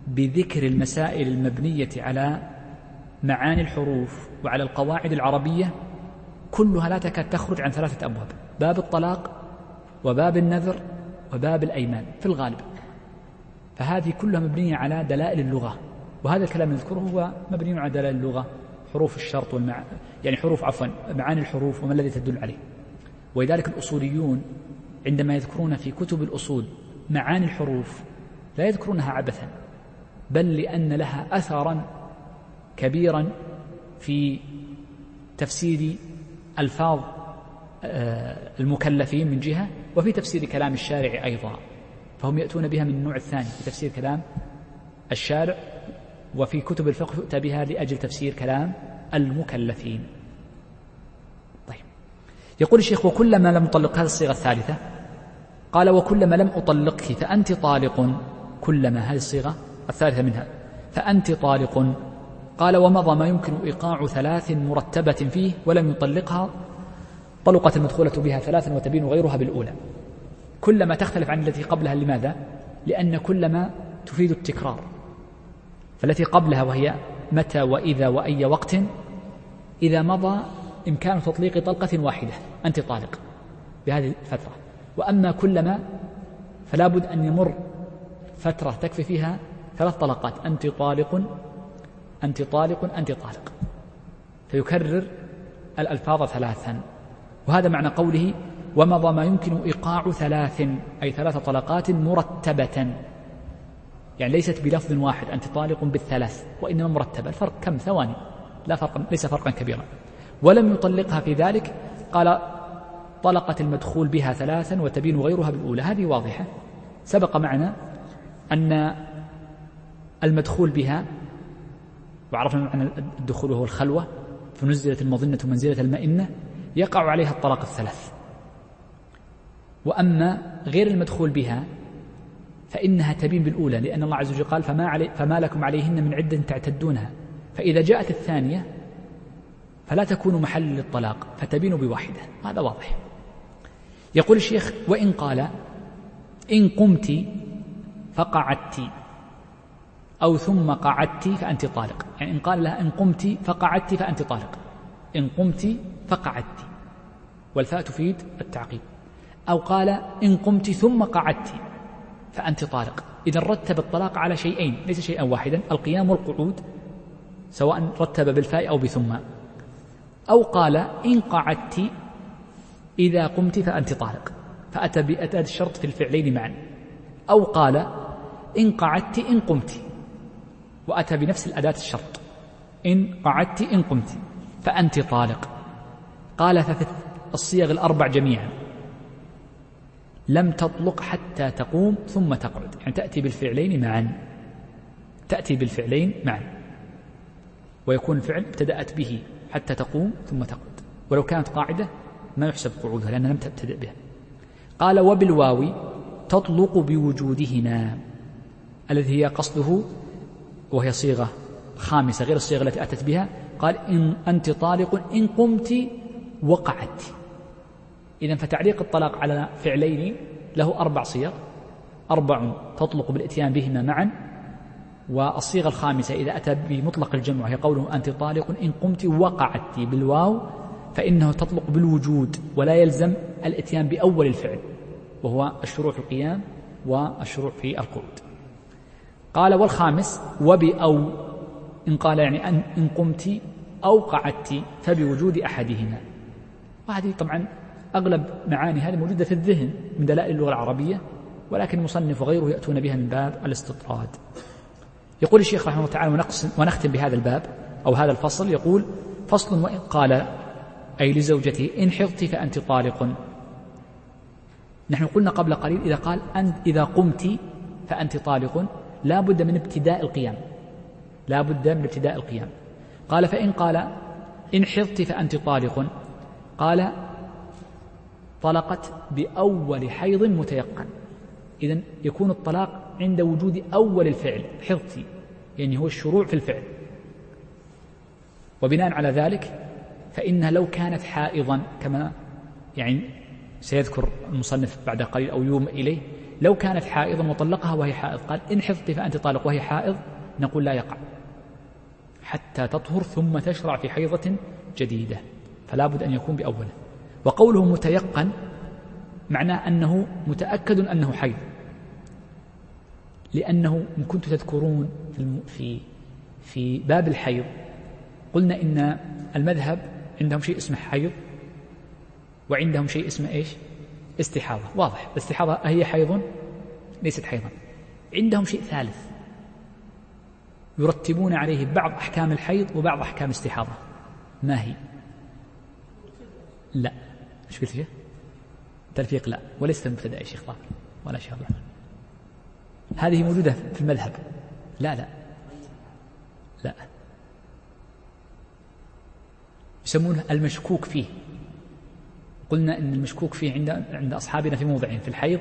بذكر المسائل المبنية على معاني الحروف وعلى القواعد العربية كلها لا تكاد تخرج عن ثلاثة أبواب باب الطلاق وباب النذر وباب الأيمان في الغالب. فهذه كلها مبنية على دلائل اللغة وهذا الكلام نذكره هو مبني على دلائل اللغة. حروف الشرط والمع... يعني حروف عفوا معاني الحروف وما الذي تدل عليه. ولذلك الأصوليون عندما يذكرون في كتب الأصول معاني الحروف لا يذكرونها عبثا بل لأن لها أثرا كبيرا في تفسير ألفاظ آه، المكلفين من جهة وفي تفسير كلام الشارع أيضا فهم يأتون بها من النوع الثاني في تفسير كلام الشارع وفي كتب الفقه يؤتى بها لأجل تفسير كلام المكلفين. طيب. يقول الشيخ وكلما لم أطلق هذه الصيغة الثالثة. قال وكلما لم أطلقك فأنت طالق. كلما هذه الصيغة الثالثة منها. فأنت طالق. قال ومضى ما يمكن إيقاع ثلاث مرتبة فيه ولم يطلقها. طلقت المدخولة بها ثلاثا وتبين غيرها بالأولى. كلما تختلف عن التي قبلها لماذا؟ لأن كلما تفيد التكرار. فالتي قبلها وهي متى وإذا وأي وقت إذا مضى إمكان تطليق طلقة واحدة أنت طالق بهذه الفترة. وأما كلما فلا بد أن يمر فترة تكفي فيها ثلاث طلقات أنت طالق أنت طالق أنت طالق. فيكرر الألفاظ ثلاثا. وهذا معنى قوله ومضى ما يمكن إيقاع ثلاث أي ثلاث طلقات مرتبة. يعني ليست بلفظ واحد أنت طالق بالثلاث وإنما مرتبة الفرق كم؟ ثواني. لا فرق ليس فرقا كبيرا. ولم يطلقها في ذلك قال طلقت المدخول بها ثلاثا وتبين غيرها بالأولى. هذه واضحة. سبق معنا أن المدخول بها وعرفنا معنى الدخول وهو الخلوة فنزلت المظنة منزلة المئنة يقع عليها الطلاق الثلاث. وأما غير المدخول بها فإنها تبين بالأولى لأن الله عز وجل قال فما, علي فما لكم عليهن من عدة تعتدونها. فإذا جاءت الثانية فلا تكون محل للطلاق فتبين بواحدة. هذا واضح. يقول الشيخ وإن قال إن قمت فقعدت أو ثم قعدت فأنت طالق. يعني إن قال لها إن قمت فقعدت فأنت طالق. إن قمت فقعدت. والفاء تفيد التعقيب. أو قال إن قمت ثم قعدت. فأنت طالق. إذا رتب الطلاق على شيئين ليس شيئا واحدا القيام والقعود سواء رتب بالفاء أو بثم. أو قال إن قعدت إذا قمت فأنت طالق. فأتى بأتى الشرط في الفعلين معا. أو قال إن قعدت إن قمت. وأتى بنفس الأداة الشرط. إن قعدت إن قمت. فأنت طالق. قال ففي الصيغ الأربع جميعا. لم تطلق حتى تقوم ثم تقعد. يعني تأتي بالفعلين معا. تأتي بالفعلين معا. ويكون الفعل ابتدأت به حتى تقوم ثم تقعد. ولو كانت قاعدة ما يحسب قعودها لأنها لم تبتدئ بها. قال وبالواو تطلق بوجودهما الذي هي قصده وهي صيغة خامسة غير الصيغة التي أتت بها. قال إن أنت طالق إن قمت وقعت. إذا فتعليق الطلاق على فعلين له أربع صيغ. أربع تطلق بالإتيان بهما معا والصيغة الخامسة إذا أتى بمطلق الجمع وهي قوله أنت طالق إن قمت وقعت بالواو فإنه تطلق بالوجود ولا يلزم الإتيان بأول الفعل وهو الشروع في القيام والشروع في القعود. قال والخامس وبأو إن قال يعني أن إن قمت أو قعدت فبوجود أحدهما. وهذه طبعا أغلب معاني هذه موجودة في الذهن من دلائل اللغة العربية ولكن المصنف وغيره يأتون بها من باب الاستطراد. يقول الشيخ رحمه الله تعالى ونختم بهذا الباب أو هذا الفصل يقول فصل وإن قال أي لزوجته إن حضت فأنت طالق. نحن قلنا قبل قليل إذا قال أنت إذا قمت فأنت طالق لا بد من ابتداء القيام. لا بد من ابتداء القيام. قال فإن قال إن حضت فأنت طالق. قال طلقت بأول حيض متيقن. إذا يكون الطلاق عند وجود أول الفعل حضتي يعني هو الشروع في الفعل. وبناء على ذلك فإنها لو كانت حائضا كما يعني سيذكر المصنف بعد قليل أو يوم إليه لو كانت حائضا وطلقها وهي حائض قال إن حفظت فأنت طالق وهي حائض نقول لا يقع. حتى تطهر ثم تشرع في حيضة جديدة فلا بد أن يكون بأوله. وقوله متيقن معناه أنه متأكد أنه حيض لأنه إن كنتم تذكرون في في في باب الحيض قلنا إن المذهب عندهم شيء اسمه حيض وعندهم شيء اسمه إيش؟ استحاضة. واضح. الاستحاضة هي حيض ليست حيضا. عندهم شيء ثالث يرتبون عليه بعض أحكام الحيض وبعض أحكام الاستحاضة ما هي؟ لا. إيش قلت تلفيق لا وليست المبتدا يا شيخ ظاهر ولا شيخ الرحمن. هذه موجودة في المذهب. لا لا. لا. يسمونه المشكوك فيه. قلنا إن المشكوك فيه عند عند أصحابنا في موضعين في الحيض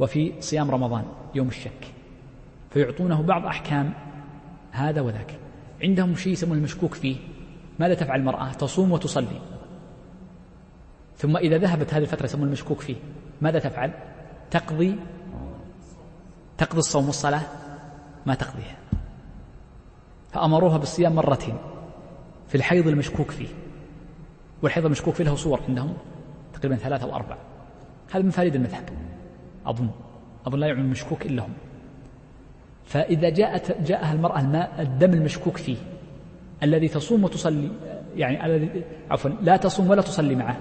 وفي صيام رمضان يوم الشك. فيعطونه بعض أحكام هذا وذاك. عندهم شيء يسمونه المشكوك فيه. ماذا تفعل المرأة؟ تصوم وتصلي. ثم إذا ذهبت هذه الفترة يسمون المشكوك فيه ماذا تفعل؟ تقضي تقضي الصوم والصلاة؟ ما تقضيها. فأمروها بالصيام مرتين في الحيض المشكوك فيه. والحيض المشكوك فيه له صور عندهم تقريبا ثلاثة أو أربع هذا من فائدة المذهب. أظن. أظن لا يعلم المشكوك إلا هم. فإذا جاءت جاءها المرأة الماء الدم المشكوك فيه الذي تصوم وتصلي يعني الذي عفوا لا تصوم ولا تصلي معه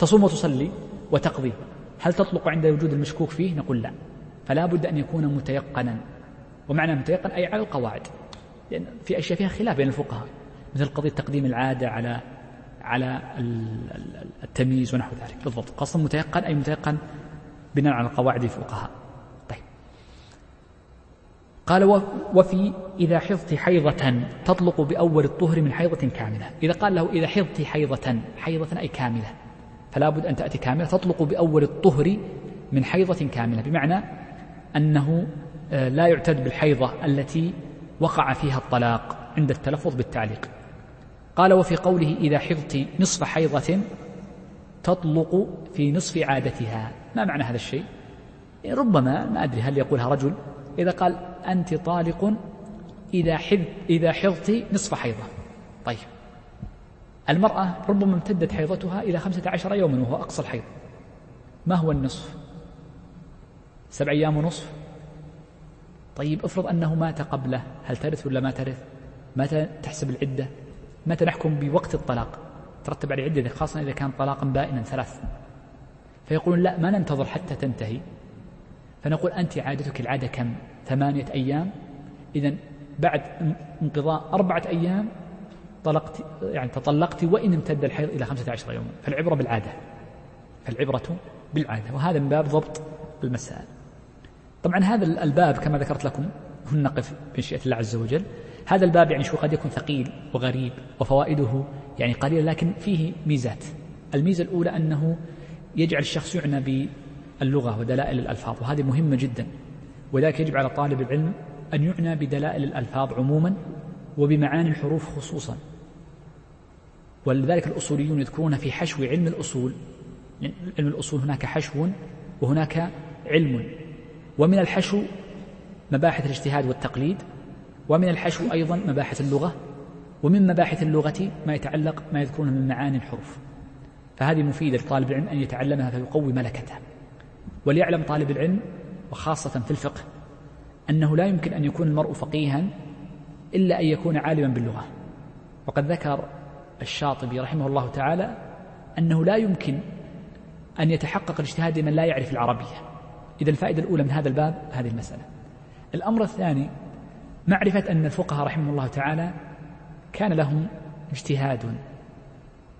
تصوم وتصلي وتقضي. هل تطلق عند وجود المشكوك فيه؟ نقول لا. فلا بد أن يكون متيقنا. ومعنى متيقن أي على القواعد. لأن في أشياء فيها خلاف بين الفقهاء. مثل قضية تقديم العادة على على التمييز ونحو ذلك. بالضبط. قصد متيقن أي متيقن؟ بناء على قواعد الفقهاء. طيب. قال وفي إذا حضت حيضة تطلق بأول الطهر من حيضة كاملة. إذا قال له إذا حضت حيضة حيضة أي كاملة؟ فلا بد أن تأتي كاملة تطلق بأول الطهر من حيضة كاملة بمعنى أنه آه، لا يعتد بالحيضة التي وقع فيها الطلاق عند التلفظ بالتعليق. قال وفي قوله إذا حضت نصف حيضة تطلق في نصف عادتها. ما معنى هذا الشيء؟ ربما ما أدري هل يقولها رجل إذا قال أنت طالق إذا حض إذا حضت نصف حيضة. طيب. المرأة ربما امتدت حيضتها إلى خمسة عشر يوما وهو أقصى الحيض. ما هو النصف؟ سبع أيام ونصف؟ طيب افرض أنه مات قبله هل ترث ولا ما ترث؟ متى تحسب العدة؟ متى نحكم بوقت الطلاق؟ ترتب عليه عدة خاصة إذا كان طلاقا بائنا ثلاث. فيقولون لا ما ننتظر حتى تنتهي. فنقول أنت عادتك العادة كم؟ ثمانية أيام. إذا بعد انقضاء أربعة أيام طلقت يعني تطلقت وإن امتد الحيض إلى خمسة عشر يوما. فالعبرة بالعادة. فالعبرة بالعادة. وهذا من باب ضبط المسائل. طبعا هذا الباب كما ذكرت لكم هنا نقف بمشيئة الله عز وجل. هذا الباب يعني شو قد يكون ثقيل وغريب وفوائده يعني قليلة لكن فيه ميزات. الميزة الأولى أنه يجعل الشخص يعنى باللغة ودلائل الألفاظ وهذه مهمة جدا. وذلك يجب على طالب العلم أن يعنى بدلائل الألفاظ عموما وبمعاني الحروف خصوصا. ولذلك الأصوليون يذكرون في حشو علم الأصول. علم الأصول هناك حشو وهناك علم. ومن الحشو مباحث الاجتهاد والتقليد. ومن الحشو أيضا مباحث اللغة. ومن مباحث اللغة ما يتعلق ما يذكرونه من معاني الحروف. فهذه مفيدة لطالب العلم أن يتعلمها فيقوي ملكته. وليعلم طالب العلم وخاصة في الفقه أنه لا يمكن أن يكون المرء فقيها إلا أن يكون عالما باللغة. وقد ذكر الشاطبي رحمه الله تعالى أنه لا يمكن أن يتحقق الاجتهاد لمن لا يعرف العربية. إذا الفائدة الأولى من هذا الباب هذه المسألة. الأمر الثاني معرفة أن الفقهاء رحمه الله تعالى كان لهم اجتهاد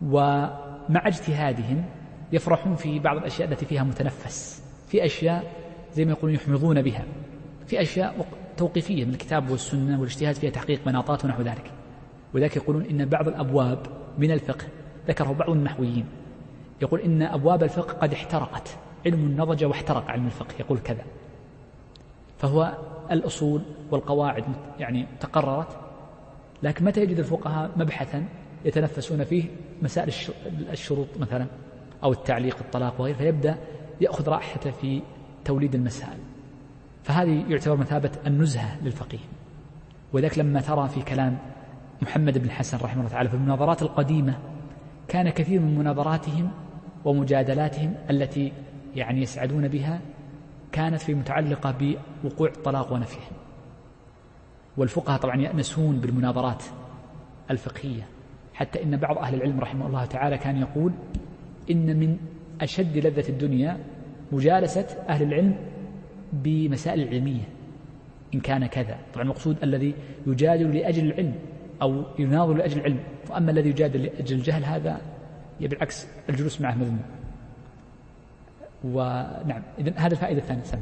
ومع اجتهادهم يفرحون في بعض الأشياء التي فيها متنفس في أشياء زي ما يقولون يحمضون بها في أشياء توقيفية من الكتاب والسنة والإجتهاد فيها تحقيق مناطات ونحو ذلك. وذلك يقولون إن بعض الأبواب من الفقه ذكره بعض النحويين. يقول إن أبواب الفقه قد احترقت علم النضج واحترق علم الفقه يقول كذا. فهو الأصول والقواعد يعني تقررت لكن متى يجد الفقهاء مبحثا يتنفسون فيه مسائل الشروط مثلا أو التعليق الطلاق وغيره فيبدأ يأخذ راحته في توليد المسائل. فهذه يعتبر مثابة النزهة للفقيه. وذلك لما ترى في كلام محمد بن حسن رحمه الله تعالى في المناظرات القديمة كان كثير من مناظراتهم ومجادلاتهم التي يعني يسعدون بها كانت في متعلقة بوقوع الطلاق ونفيه. والفقهاء طبعا يأنسون بالمناظرات الفقهية حتى إن بعض أهل العلم رحمه الله تعالى كان يقول إن من أشد لذة الدنيا مجالسة أهل العلم بمسائل العلمية إن كان كذا. طبعا المقصود الذي يجادل لأجل العلم أو يناظر لأجل العلم. وأما الذي يجادل لأجل الجهل هذا بالعكس الجلوس معه مذموم ونعم. إذن هذا الفائدة الثانية. سنة.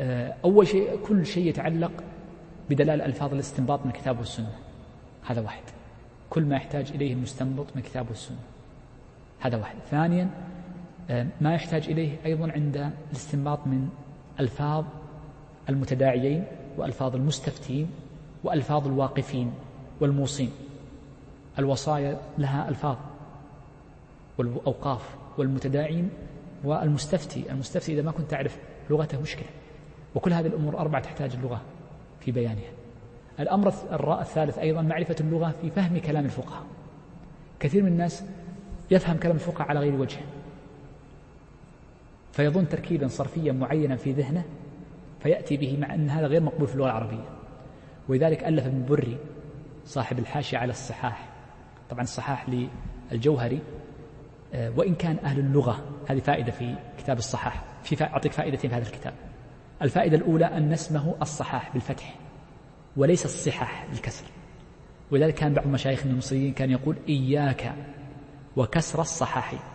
آه، أول شيء كل شيء يتعلق بدلال ألفاظ الاستنباط من الكتاب والسنة. هذا واحد. كل ما يحتاج إليه المستنبط من الكتاب والسنة. هذا واحد. ثانيا ما يحتاج إليه أيضا عند الاستنباط من ألفاظ المتداعيين وألفاظ المستفتين وألفاظ الواقفين والموصين. الوصايا لها ألفاظ. والأوقاف والمتداعين والمستفتي. المستفتي إذا ما كنت تعرف لغته مشكلة. وكل هذه الأمور أربعة تحتاج اللغة في بيانها. الأمر الثالث أيضا معرفة اللغة في فهم كلام الفقهاء. كثير من الناس يفهم كلام الفقهاء على غير وجه. فيظن تركيبا صرفيا معينا في ذهنه فيأتي به مع أن هذا غير مقبول في اللغة العربية. ولذلك ألف ابن بري صاحب الحاشية على الصحاح. طبعا الصحاح للجوهري آه، وإن كان أهل اللغة هذه فائدة في كتاب الصحاح. في أعطيك فائدتين في هذا الكتاب. الفائدة الأولى أن اسمه الصحاح بالفتح وليس الصحاح بالكسر. ولذلك كان بعض مشايخنا المصريين كان يقول إياك وكسر الصحاح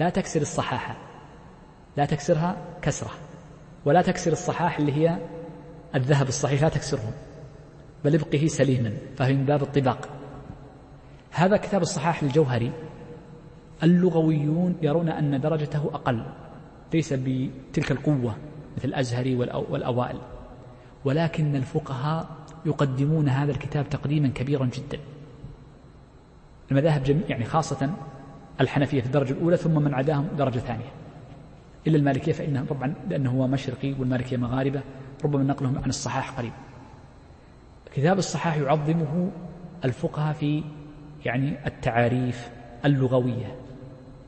لا تكسر الصحاحة لا تكسرها كسرة. ولا تكسر الصحاح اللي هي الذهب الصحيح لا تكسره بل ابقه سليما فهو من باب الطباق. هذا كتاب الصحاح للجوهري اللغويون يرون أن درجته أقل. ليس بتلك القوة مثل الأزهري والأوائل. ولكن الفقهاء يقدمون هذا الكتاب تقديما كبيرا جدا. المذاهب جميع يعني خاصة الحنفية في الدرجة الأولى ثم من عداهم درجة ثانية. إلا المالكية فإنه طبعا لأنه هو مشرقي والمالكية مغاربة ربما نقلهم عن الصحاح قريب. كتاب الصحاح يعظمه الفقهاء في يعني التعاريف اللغوية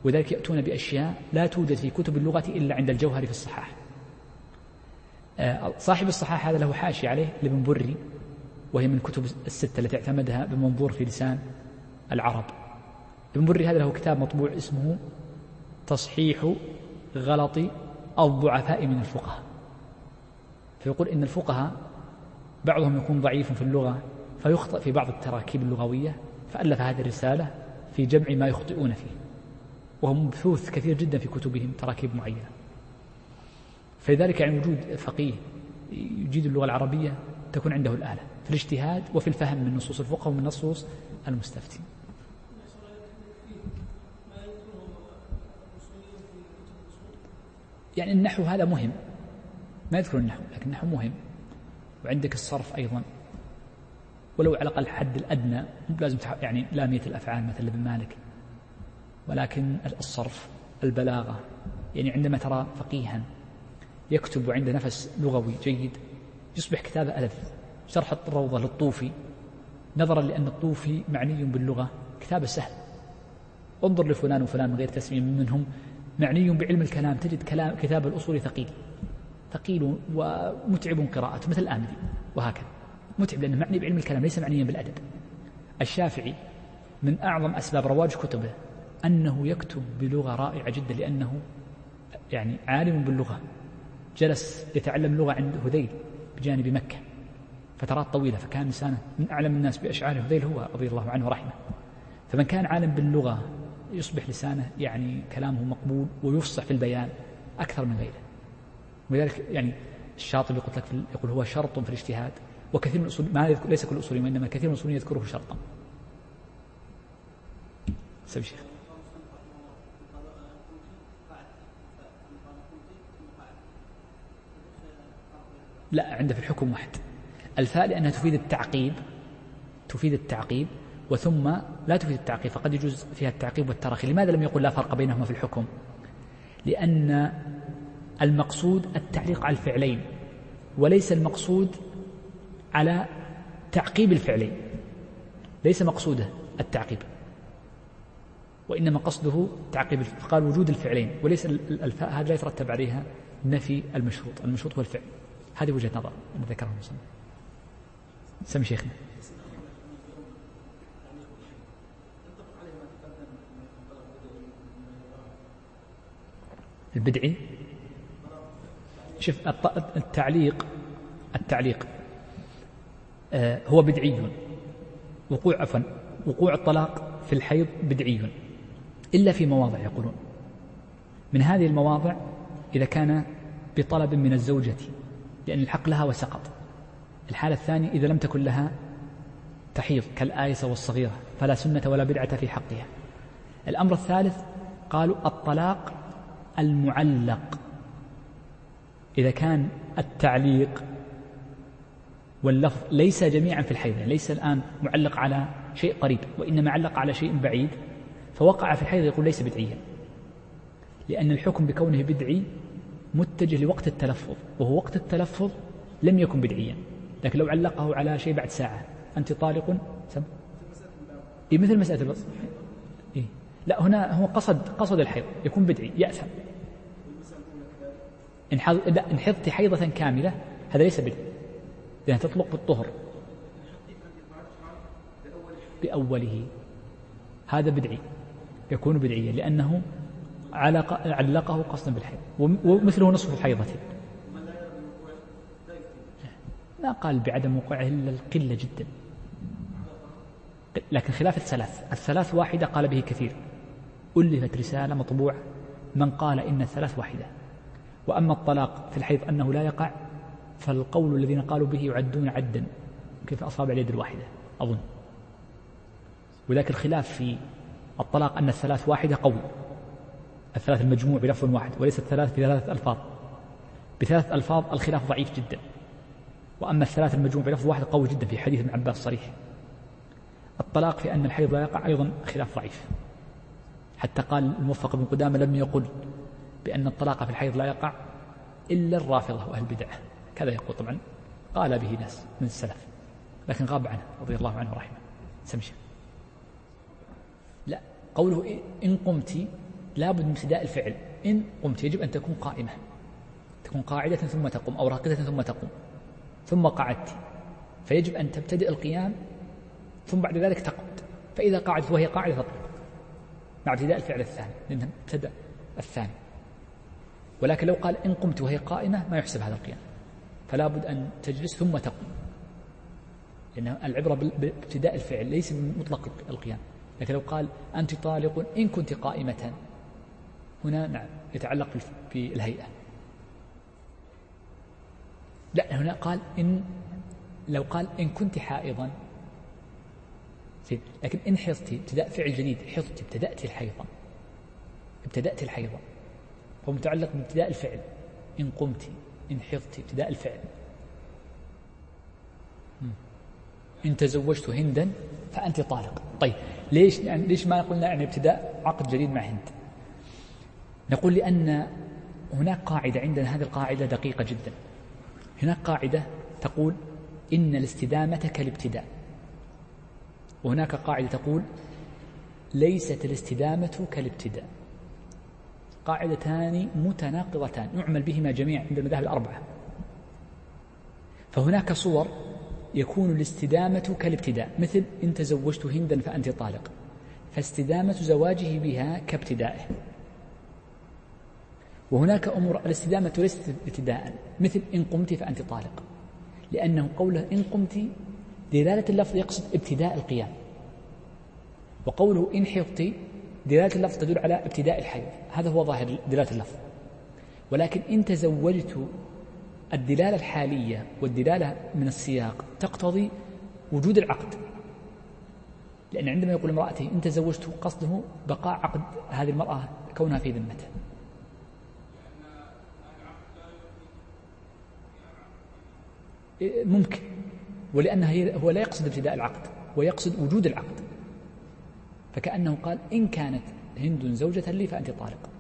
وذلك يأتون بأشياء لا توجد في كتب اللغة إلا عند الجوهري في الصحاح. آه، صاحب الصحاح هذا له حاشية عليه لابن بري وهي من كتب الستة التي اعتمدها بمنظور في لسان العرب. ابن بري هذا له كتاب مطبوع اسمه تصحيح غلط الضعفاء من الفقهاء. فيقول إن الفقهاء بعضهم يكون ضعيف في اللغة فيخطئ في بعض التراكيب اللغوية فألف هذه الرسالة في جمع ما يخطئون فيه. وهو مبثوث كثير جدا في كتبهم تراكيب معينة. فلذلك يعني وجود فقيه يجيد اللغة العربية تكون عنده الآلة في الاجتهاد وفي الفهم من نصوص الفقه ومن نصوص المستفتي يعني النحو هذا مهم. ما يذكر النحو لكن النحو مهم. وعندك الصرف أيضا. ولو على الأقل الحد الأدنى مو لازم يعني لامية الأفعال مثل ابن مالك. ولكن الصرف البلاغة. يعني عندما ترى فقيها يكتب وعنده نفس لغوي جيد يصبح كتابه ألذ. شرح الروضة للطوفي. نظرا لأن الطوفي معني باللغة. كتابه سهل. انظر لفلان وفلان غير تسمية منهم. معني بعلم الكلام. تجد كلام كتاب الأصول ثقيل. ثقيل ومتعب قراءته مثل الآمدي وهكذا. متعب لأنه معني بعلم الكلام ليس معنيا بالأدب. الشافعي من أعظم أسباب رواج كتبه أنه يكتب بلغة رائعة جدا لأنه يعني عالم باللغة. جلس يتعلم اللغة عند هذيل بجانب مكة فترات طويلة فكان لسانه من أعلم الناس بأشعار هذيل هو رضي الله عنه ورحمه. فمن كان عالم باللغة يصبح لسانه يعني كلامه مقبول ويفصح في البيان أكثر من غيره. ولذلك يعني الشاطبي قلت لك يقول هو شرط في الاجتهاد وكثير من الأصول ما ليس كل الأصوليين وإنما كثير من الأصوليين يذكره شرطا. سبي شيخ لا عنده في الحكم واحد. الفاء لأنها تفيد التعقيب تفيد التعقيب وثم لا تفيد التعقيب فقد يجوز فيها التعقيب والتراخي لماذا لم يقل لا فرق بينهما في الحكم؟ لأن المقصود التعليق على الفعلين وليس المقصود على تعقيب الفعلين ليس مقصوده التعقيب وإنما قصده تعقيب فقال وجود الفعلين وليس الفاء هذا لا يترتب عليها نفي المشروط المشروط هو الفعل. هذه وجهة نظر ذكرها. المصنف سمي شيخنا. البدعي. شوف التعليق التعليق. آه، هو بدعي. وقوع عفوا وقوع الطلاق في الحيض بدعي. إلا في مواضع يقولون. من هذه المواضع إذا كان بطلب من الزوجة لأن الحق لها وسقط. الحالة الثانية إذا لم تكن لها تحيض كالآيسة والصغيرة فلا سنة ولا بدعة في حقها. الأمر الثالث قالوا الطلاق المعلق. إذا كان التعليق واللفظ ليس جميعا في الحيض يعني ليس الآن معلق على شيء قريب وإنما علق على شيء بعيد فوقع في الحيض يقول ليس بدعيا لأن الحكم بكونه بدعي متجه لوقت التلفظ وهو وقت التلفظ لم يكن بدعيا لكن لو علقه على شيء بعد ساعة أنت طالق؟ سم. إيه مثل مسألة الوصف. إيه. لا هنا هو قصد قصد الحيض يكون بدعي يأثم. إن حضت حيضة كاملة هذا ليس بدعي لأنها تطلق بالطهر. بأوله. هذا بدعي يكون بدعيا لأنه علق علقه قصدا بالحيض ومثله نصف الحيضة ما قال بعدم وقوعه إلا القلة جدا. لكن خلاف الثلاث الثلاث واحدة قال به كثير. ألفت رسالة مطبوعة من قال إن الثلاث واحدة. وأما الطلاق في الحيض أنه لا يقع فالقول الذين قالوا به يعدون عدا. كيف أصابع اليد الواحدة؟ أظن. وذاك الخلاف في الطلاق أن الثلاث واحدة قول الثلاث المجموع بلفظ واحد وليس الثلاث بثلاثة ألفاظ. بثلاث ألفاظ الخلاف ضعيف جدا. وأما الثلاث المجموع بلفظ واحد قوي جدا في حديث ابن عباس صريح. الطلاق في أن الحيض لا يقع أيضا خلاف ضعيف. حتى قال الموفق بن قدامة لم يقل بأن الطلاق في الحيض لا يقع إلا الرافضة وأهل البدعة. كذا يقول طبعا قال به ناس من السلف. لكن غاب عنه رضي الله عنه ورحمه سمشي لا قوله إن قمت لابد من ابتداء الفعل. إن قمت يجب أن تكون قائمة. تكون قاعدة ثم تقوم أو راقدة ثم تقوم. ثم قعدت. فيجب أن تبتدئ القيام ثم بعد ذلك تقعد. فإذا قعدت وهي قاعدة تطلق. مع ابتداء الفعل الثاني. لأنه ابتدأ الثاني. ولكن لو قال إن قمت وهي قائمة ما يحسب هذا القيام. فلا بد أن تجلس ثم تقوم لأن العبرة بابتداء الفعل ليس بمطلق القيام. لكن لو قال أنت طالق إن كنت قائمة. هنا نعم يتعلق بالهيئة لا هنا قال إن لو قال إن كنت حائضا. لكن إن حضت ابتداء فعل جديد حضت ابتدأت الحيضة. ابتدأت الحيضة. فهو متعلق بابتداء الفعل. إن قمت إن حضت ابتداء الفعل. إن تزوجت هندا فأنت طالق. طيب ليش يعني ليش ما قلنا يعني ابتداء عقد جديد مع هند؟ نقول لأن هناك قاعدة عندنا هذه القاعدة دقيقة جدا. هناك قاعدة تقول إن الاستدامة كالابتداء وهناك قاعدة تقول ليست الاستدامة كالابتداء قاعدتان متناقضتان. يعمل بهما جميعا عند المذاهب الأربعة. فهناك صور يكون الاستدامة كالابتداء. مثل إن تزوجت هندا فأنت طالق. فاستدامة زواجه بها كابتدائه. وهناك أمور الاستدامة ليست ابتداء. مثل إن قمت فأنت طالق. لأنه قوله إن قمت دلالة اللفظ يقصد ابتداء القيام. وقوله إن حضت دلالة اللفظ تدل على ابتداء الحيض. هذا هو ظاهر دلالة اللفظ. ولكن إن تزوجت الدلالة الحالية والدلالة من السياق تقتضي وجود العقد. لأن عندما يقول امرأته إن تزوجت قصده بقاء عقد هذه المرأة كونها في ذمته. ممكن. ولأنه هو لا يقصد ابتداء العقد ويقصد وجود العقد. فكأنه قال إن كانت هند زوجة لي فأنت طالق.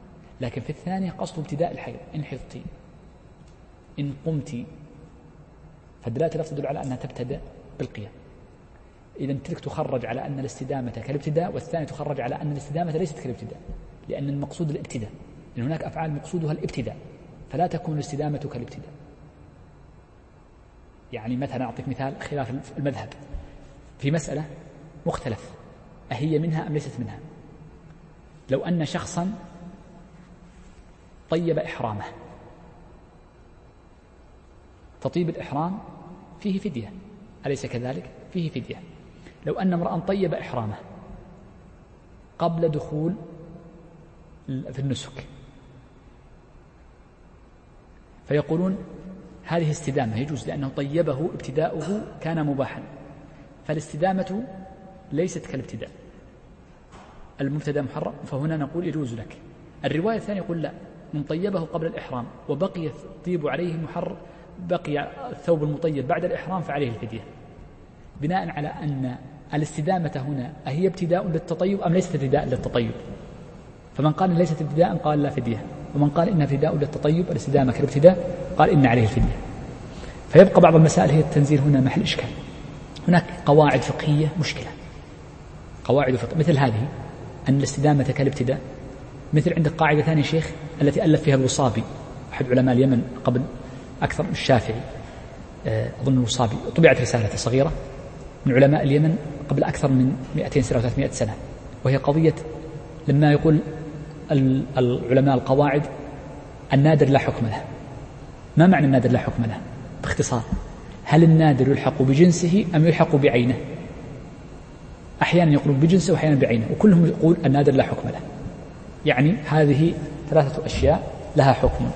لكن في الثانية قصد ابتداء الحيض إن حفظتي إن قمت فالدلالة لا تدل على أنها تبتدأ بالقيام. إذا تلك تخرج على أن الاستدامة كالابتداء والثانية تخرج على أن الاستدامة ليست كالابتداء لأن المقصود الابتداء. لأن هناك أفعال مقصودها الابتداء فلا تكون الاستدامة كالابتداء. يعني مثلا أعطيك مثال خلاف المذهب. في مسألة مختلف. أهي منها أم ليست منها؟ لو أن شخصا طيب إحرامه. تطيب الإحرام فيه فدية. أليس كذلك؟ فيه فدية. لو أن امرأ طيب إحرامه قبل دخول في النسك. فيقولون هذه استدامة. يجوز لأنه طيبه ابتداؤه كان مباحا. فالاستدامة ليست كالابتداء. المبتدأ محرم فهنا نقول يجوز لك. الرواية الثانية يقول لا من طيبه قبل الإحرام وبقي الطيب عليه محر بقي الثوب المطيب بعد الإحرام فعليه الفدية. بناء على أن الاستدامة هنا أهي ابتداء للتطيب أم ليست ابتداء للتطيب؟ فمن قال ليست ابتداء قال لا فدية. ومن قال إنها ابتداء للتطيب الاستدامة كالابتداء قال إن عليه الفدية. فيبقى بعض المسائل هي التنزيل هنا محل إشكال. هناك قواعد فقهية مشكلة. قواعد فقهية مثل هذه. أن الاستدامة كالابتداء مثل عندك قاعدة ثانية شيخ التي ألف فيها الوصابي أحد علماء اليمن قبل أكثر من الشافعي آه، أظن الوصابي. طبعت رسالة صغيرة من علماء اليمن قبل أكثر من 200 سنة أو 300 سنة وهي قضية لما يقول العلماء القواعد النادر لا حكم له. ما معنى النادر لا حكم له؟ باختصار هل النادر يلحق بجنسه أم يلحق بعينه؟ أحيانا يقولون بجنسه وأحيانا بعينه وكلهم يقول النادر لا حكم له. يعني هذه ثلاثة أشياء لها حكم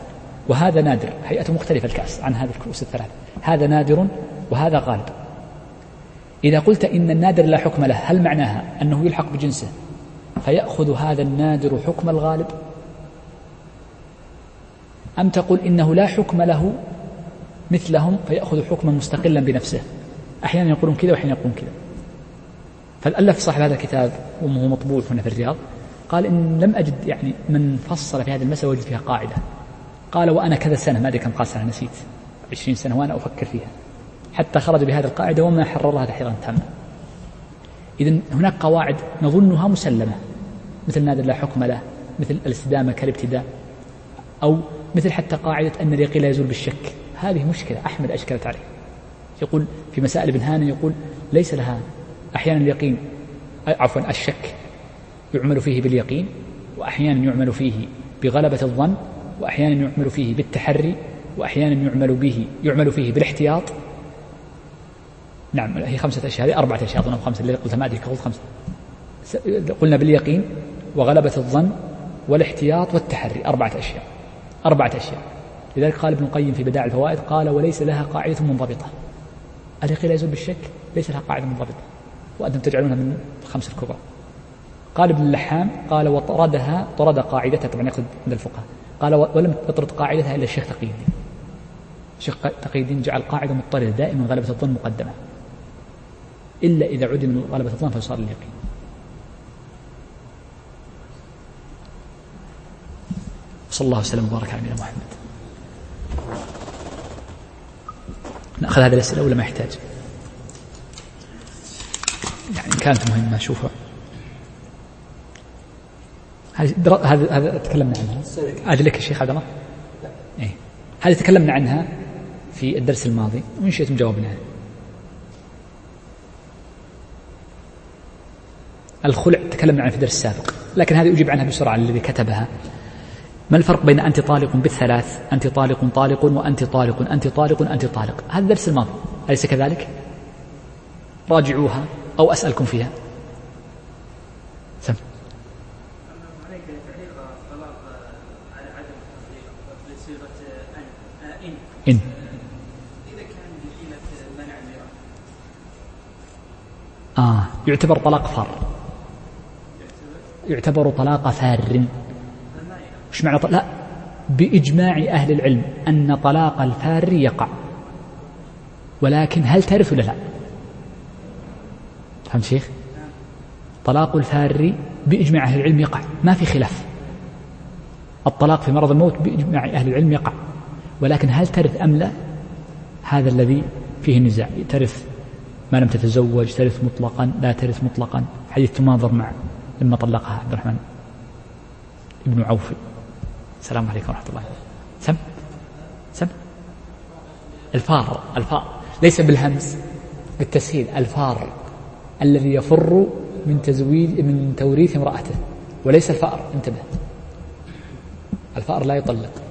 وهذا نادر. هيئته مختلفة الكأس عن هذه الكؤوس الثلاثة. هذا نادر وهذا غالب. إذا قلت إن النادر لا حكم له هل معناها أنه يلحق بجنسه؟ فيأخذ هذا النادر حكم الغالب؟ أم تقول إنه لا حكم له مثلهم فيأخذ حكما مستقلا بنفسه؟ أحيانا يقولون كذا وأحيانا يقولون كذا. فالألف صاحب هذا الكتاب وهو مطبوع هنا في الرياض؟ قال إن لم أجد يعني من فصل في هذه المسألة وجد فيها قاعدة. قال وأنا كذا سنة ما أدري كم قال سنة نسيت. عشرين سنة وأنا أفكر فيها. حتى خرج بهذه القاعدة وما حررها تحريرا تاما إذا هناك قواعد نظنها مسلمة. مثل نادر لا حكم له مثل الاستدامة كالابتداء أو مثل حتى قاعدة أن اليقين لا يزول بالشك. هذه مشكلة أحمد أشكلت عليه. يقول في مسائل ابن هاني يقول ليس لها أحيانا اليقين عفوا الشك يعمل فيه باليقين وأحيانا يعمل فيه بغلبة الظن وأحيانا يعمل فيه بالتحري وأحيانا يعمل به يعمل فيه بالاحتياط. نعم هي خمسة أشياء هذه أربعة أشياء أظن خمسة اللي قلتها ما أدري قلت خمسة. قلنا باليقين وغلبة الظن والاحتياط والتحري أربعة أشياء أربعة أشياء. لذلك قال ابن القيم في بدائع الفوائد قال وليس لها قاعدة منضبطة. اليقين لا يزول بالشك ليس لها قاعدة منضبطة. وأنتم تجعلونها من الخمس الكبرى. قال ابن اللحام قال وطردها طرد قاعدتها طبعا يقصد عند الفقهاء. قال ولم يطرد قاعدتها إلا الشيخ تقي الدين الشيخ تقي الدين جعل قاعدة مضطردة دائما غلبة الظن مقدمة. إلا إذا عدم غلبة الظن فيصار اليقين. صلى الله وسلم وبارك على نبينا محمد. نأخذ هذه الأسئلة ولا ما يحتاج؟ يعني كانت مهمة شوفوا. هذه هذا تكلمنا عنها. هذه لك الشيخ عبد الله؟ إيه. هذه تكلمنا عنها في الدرس الماضي وإن شئتم جاوبنا. الخلع تكلمنا عنه في الدرس السابق لكن هذه أجيب عنها بسرعة الذي كتبها. ما الفرق بين أنت طالق بالثلاث أنت طالق طالق وأنت طالق أنت طالق أنت طالق؟ هذا الدرس الماضي أليس كذلك؟ راجعوها. أو أسألكم فيها. سم. إن. آه. يعتبر طلاق فار. يعتبر طلاق فار. وش معنى لا. بإجماع أهل العلم أن طلاق الفار يقع. ولكن هل ترث ولا لا؟ فهمت شيخ؟ طلاق الفار بإجماع أهل العلم يقع ما في خلاف. الطلاق في مرض الموت بإجماع أهل العلم يقع ولكن هل ترث أم لا؟ هذا الذي فيه نزاع ترث ما لم تتزوج ترث مطلقا لا ترث مطلقا. حديث تناظر مع لما طلقها عبد الرحمن ابن عوف. السلام عليكم ورحمة الله. سم؟ سم؟ الفار الفار. ليس بالهمس بالتسهيل. الفار. الذي يفر من تزويج من توريث امرأته وليس الفأر. انتبه. الفأر لا يطلق.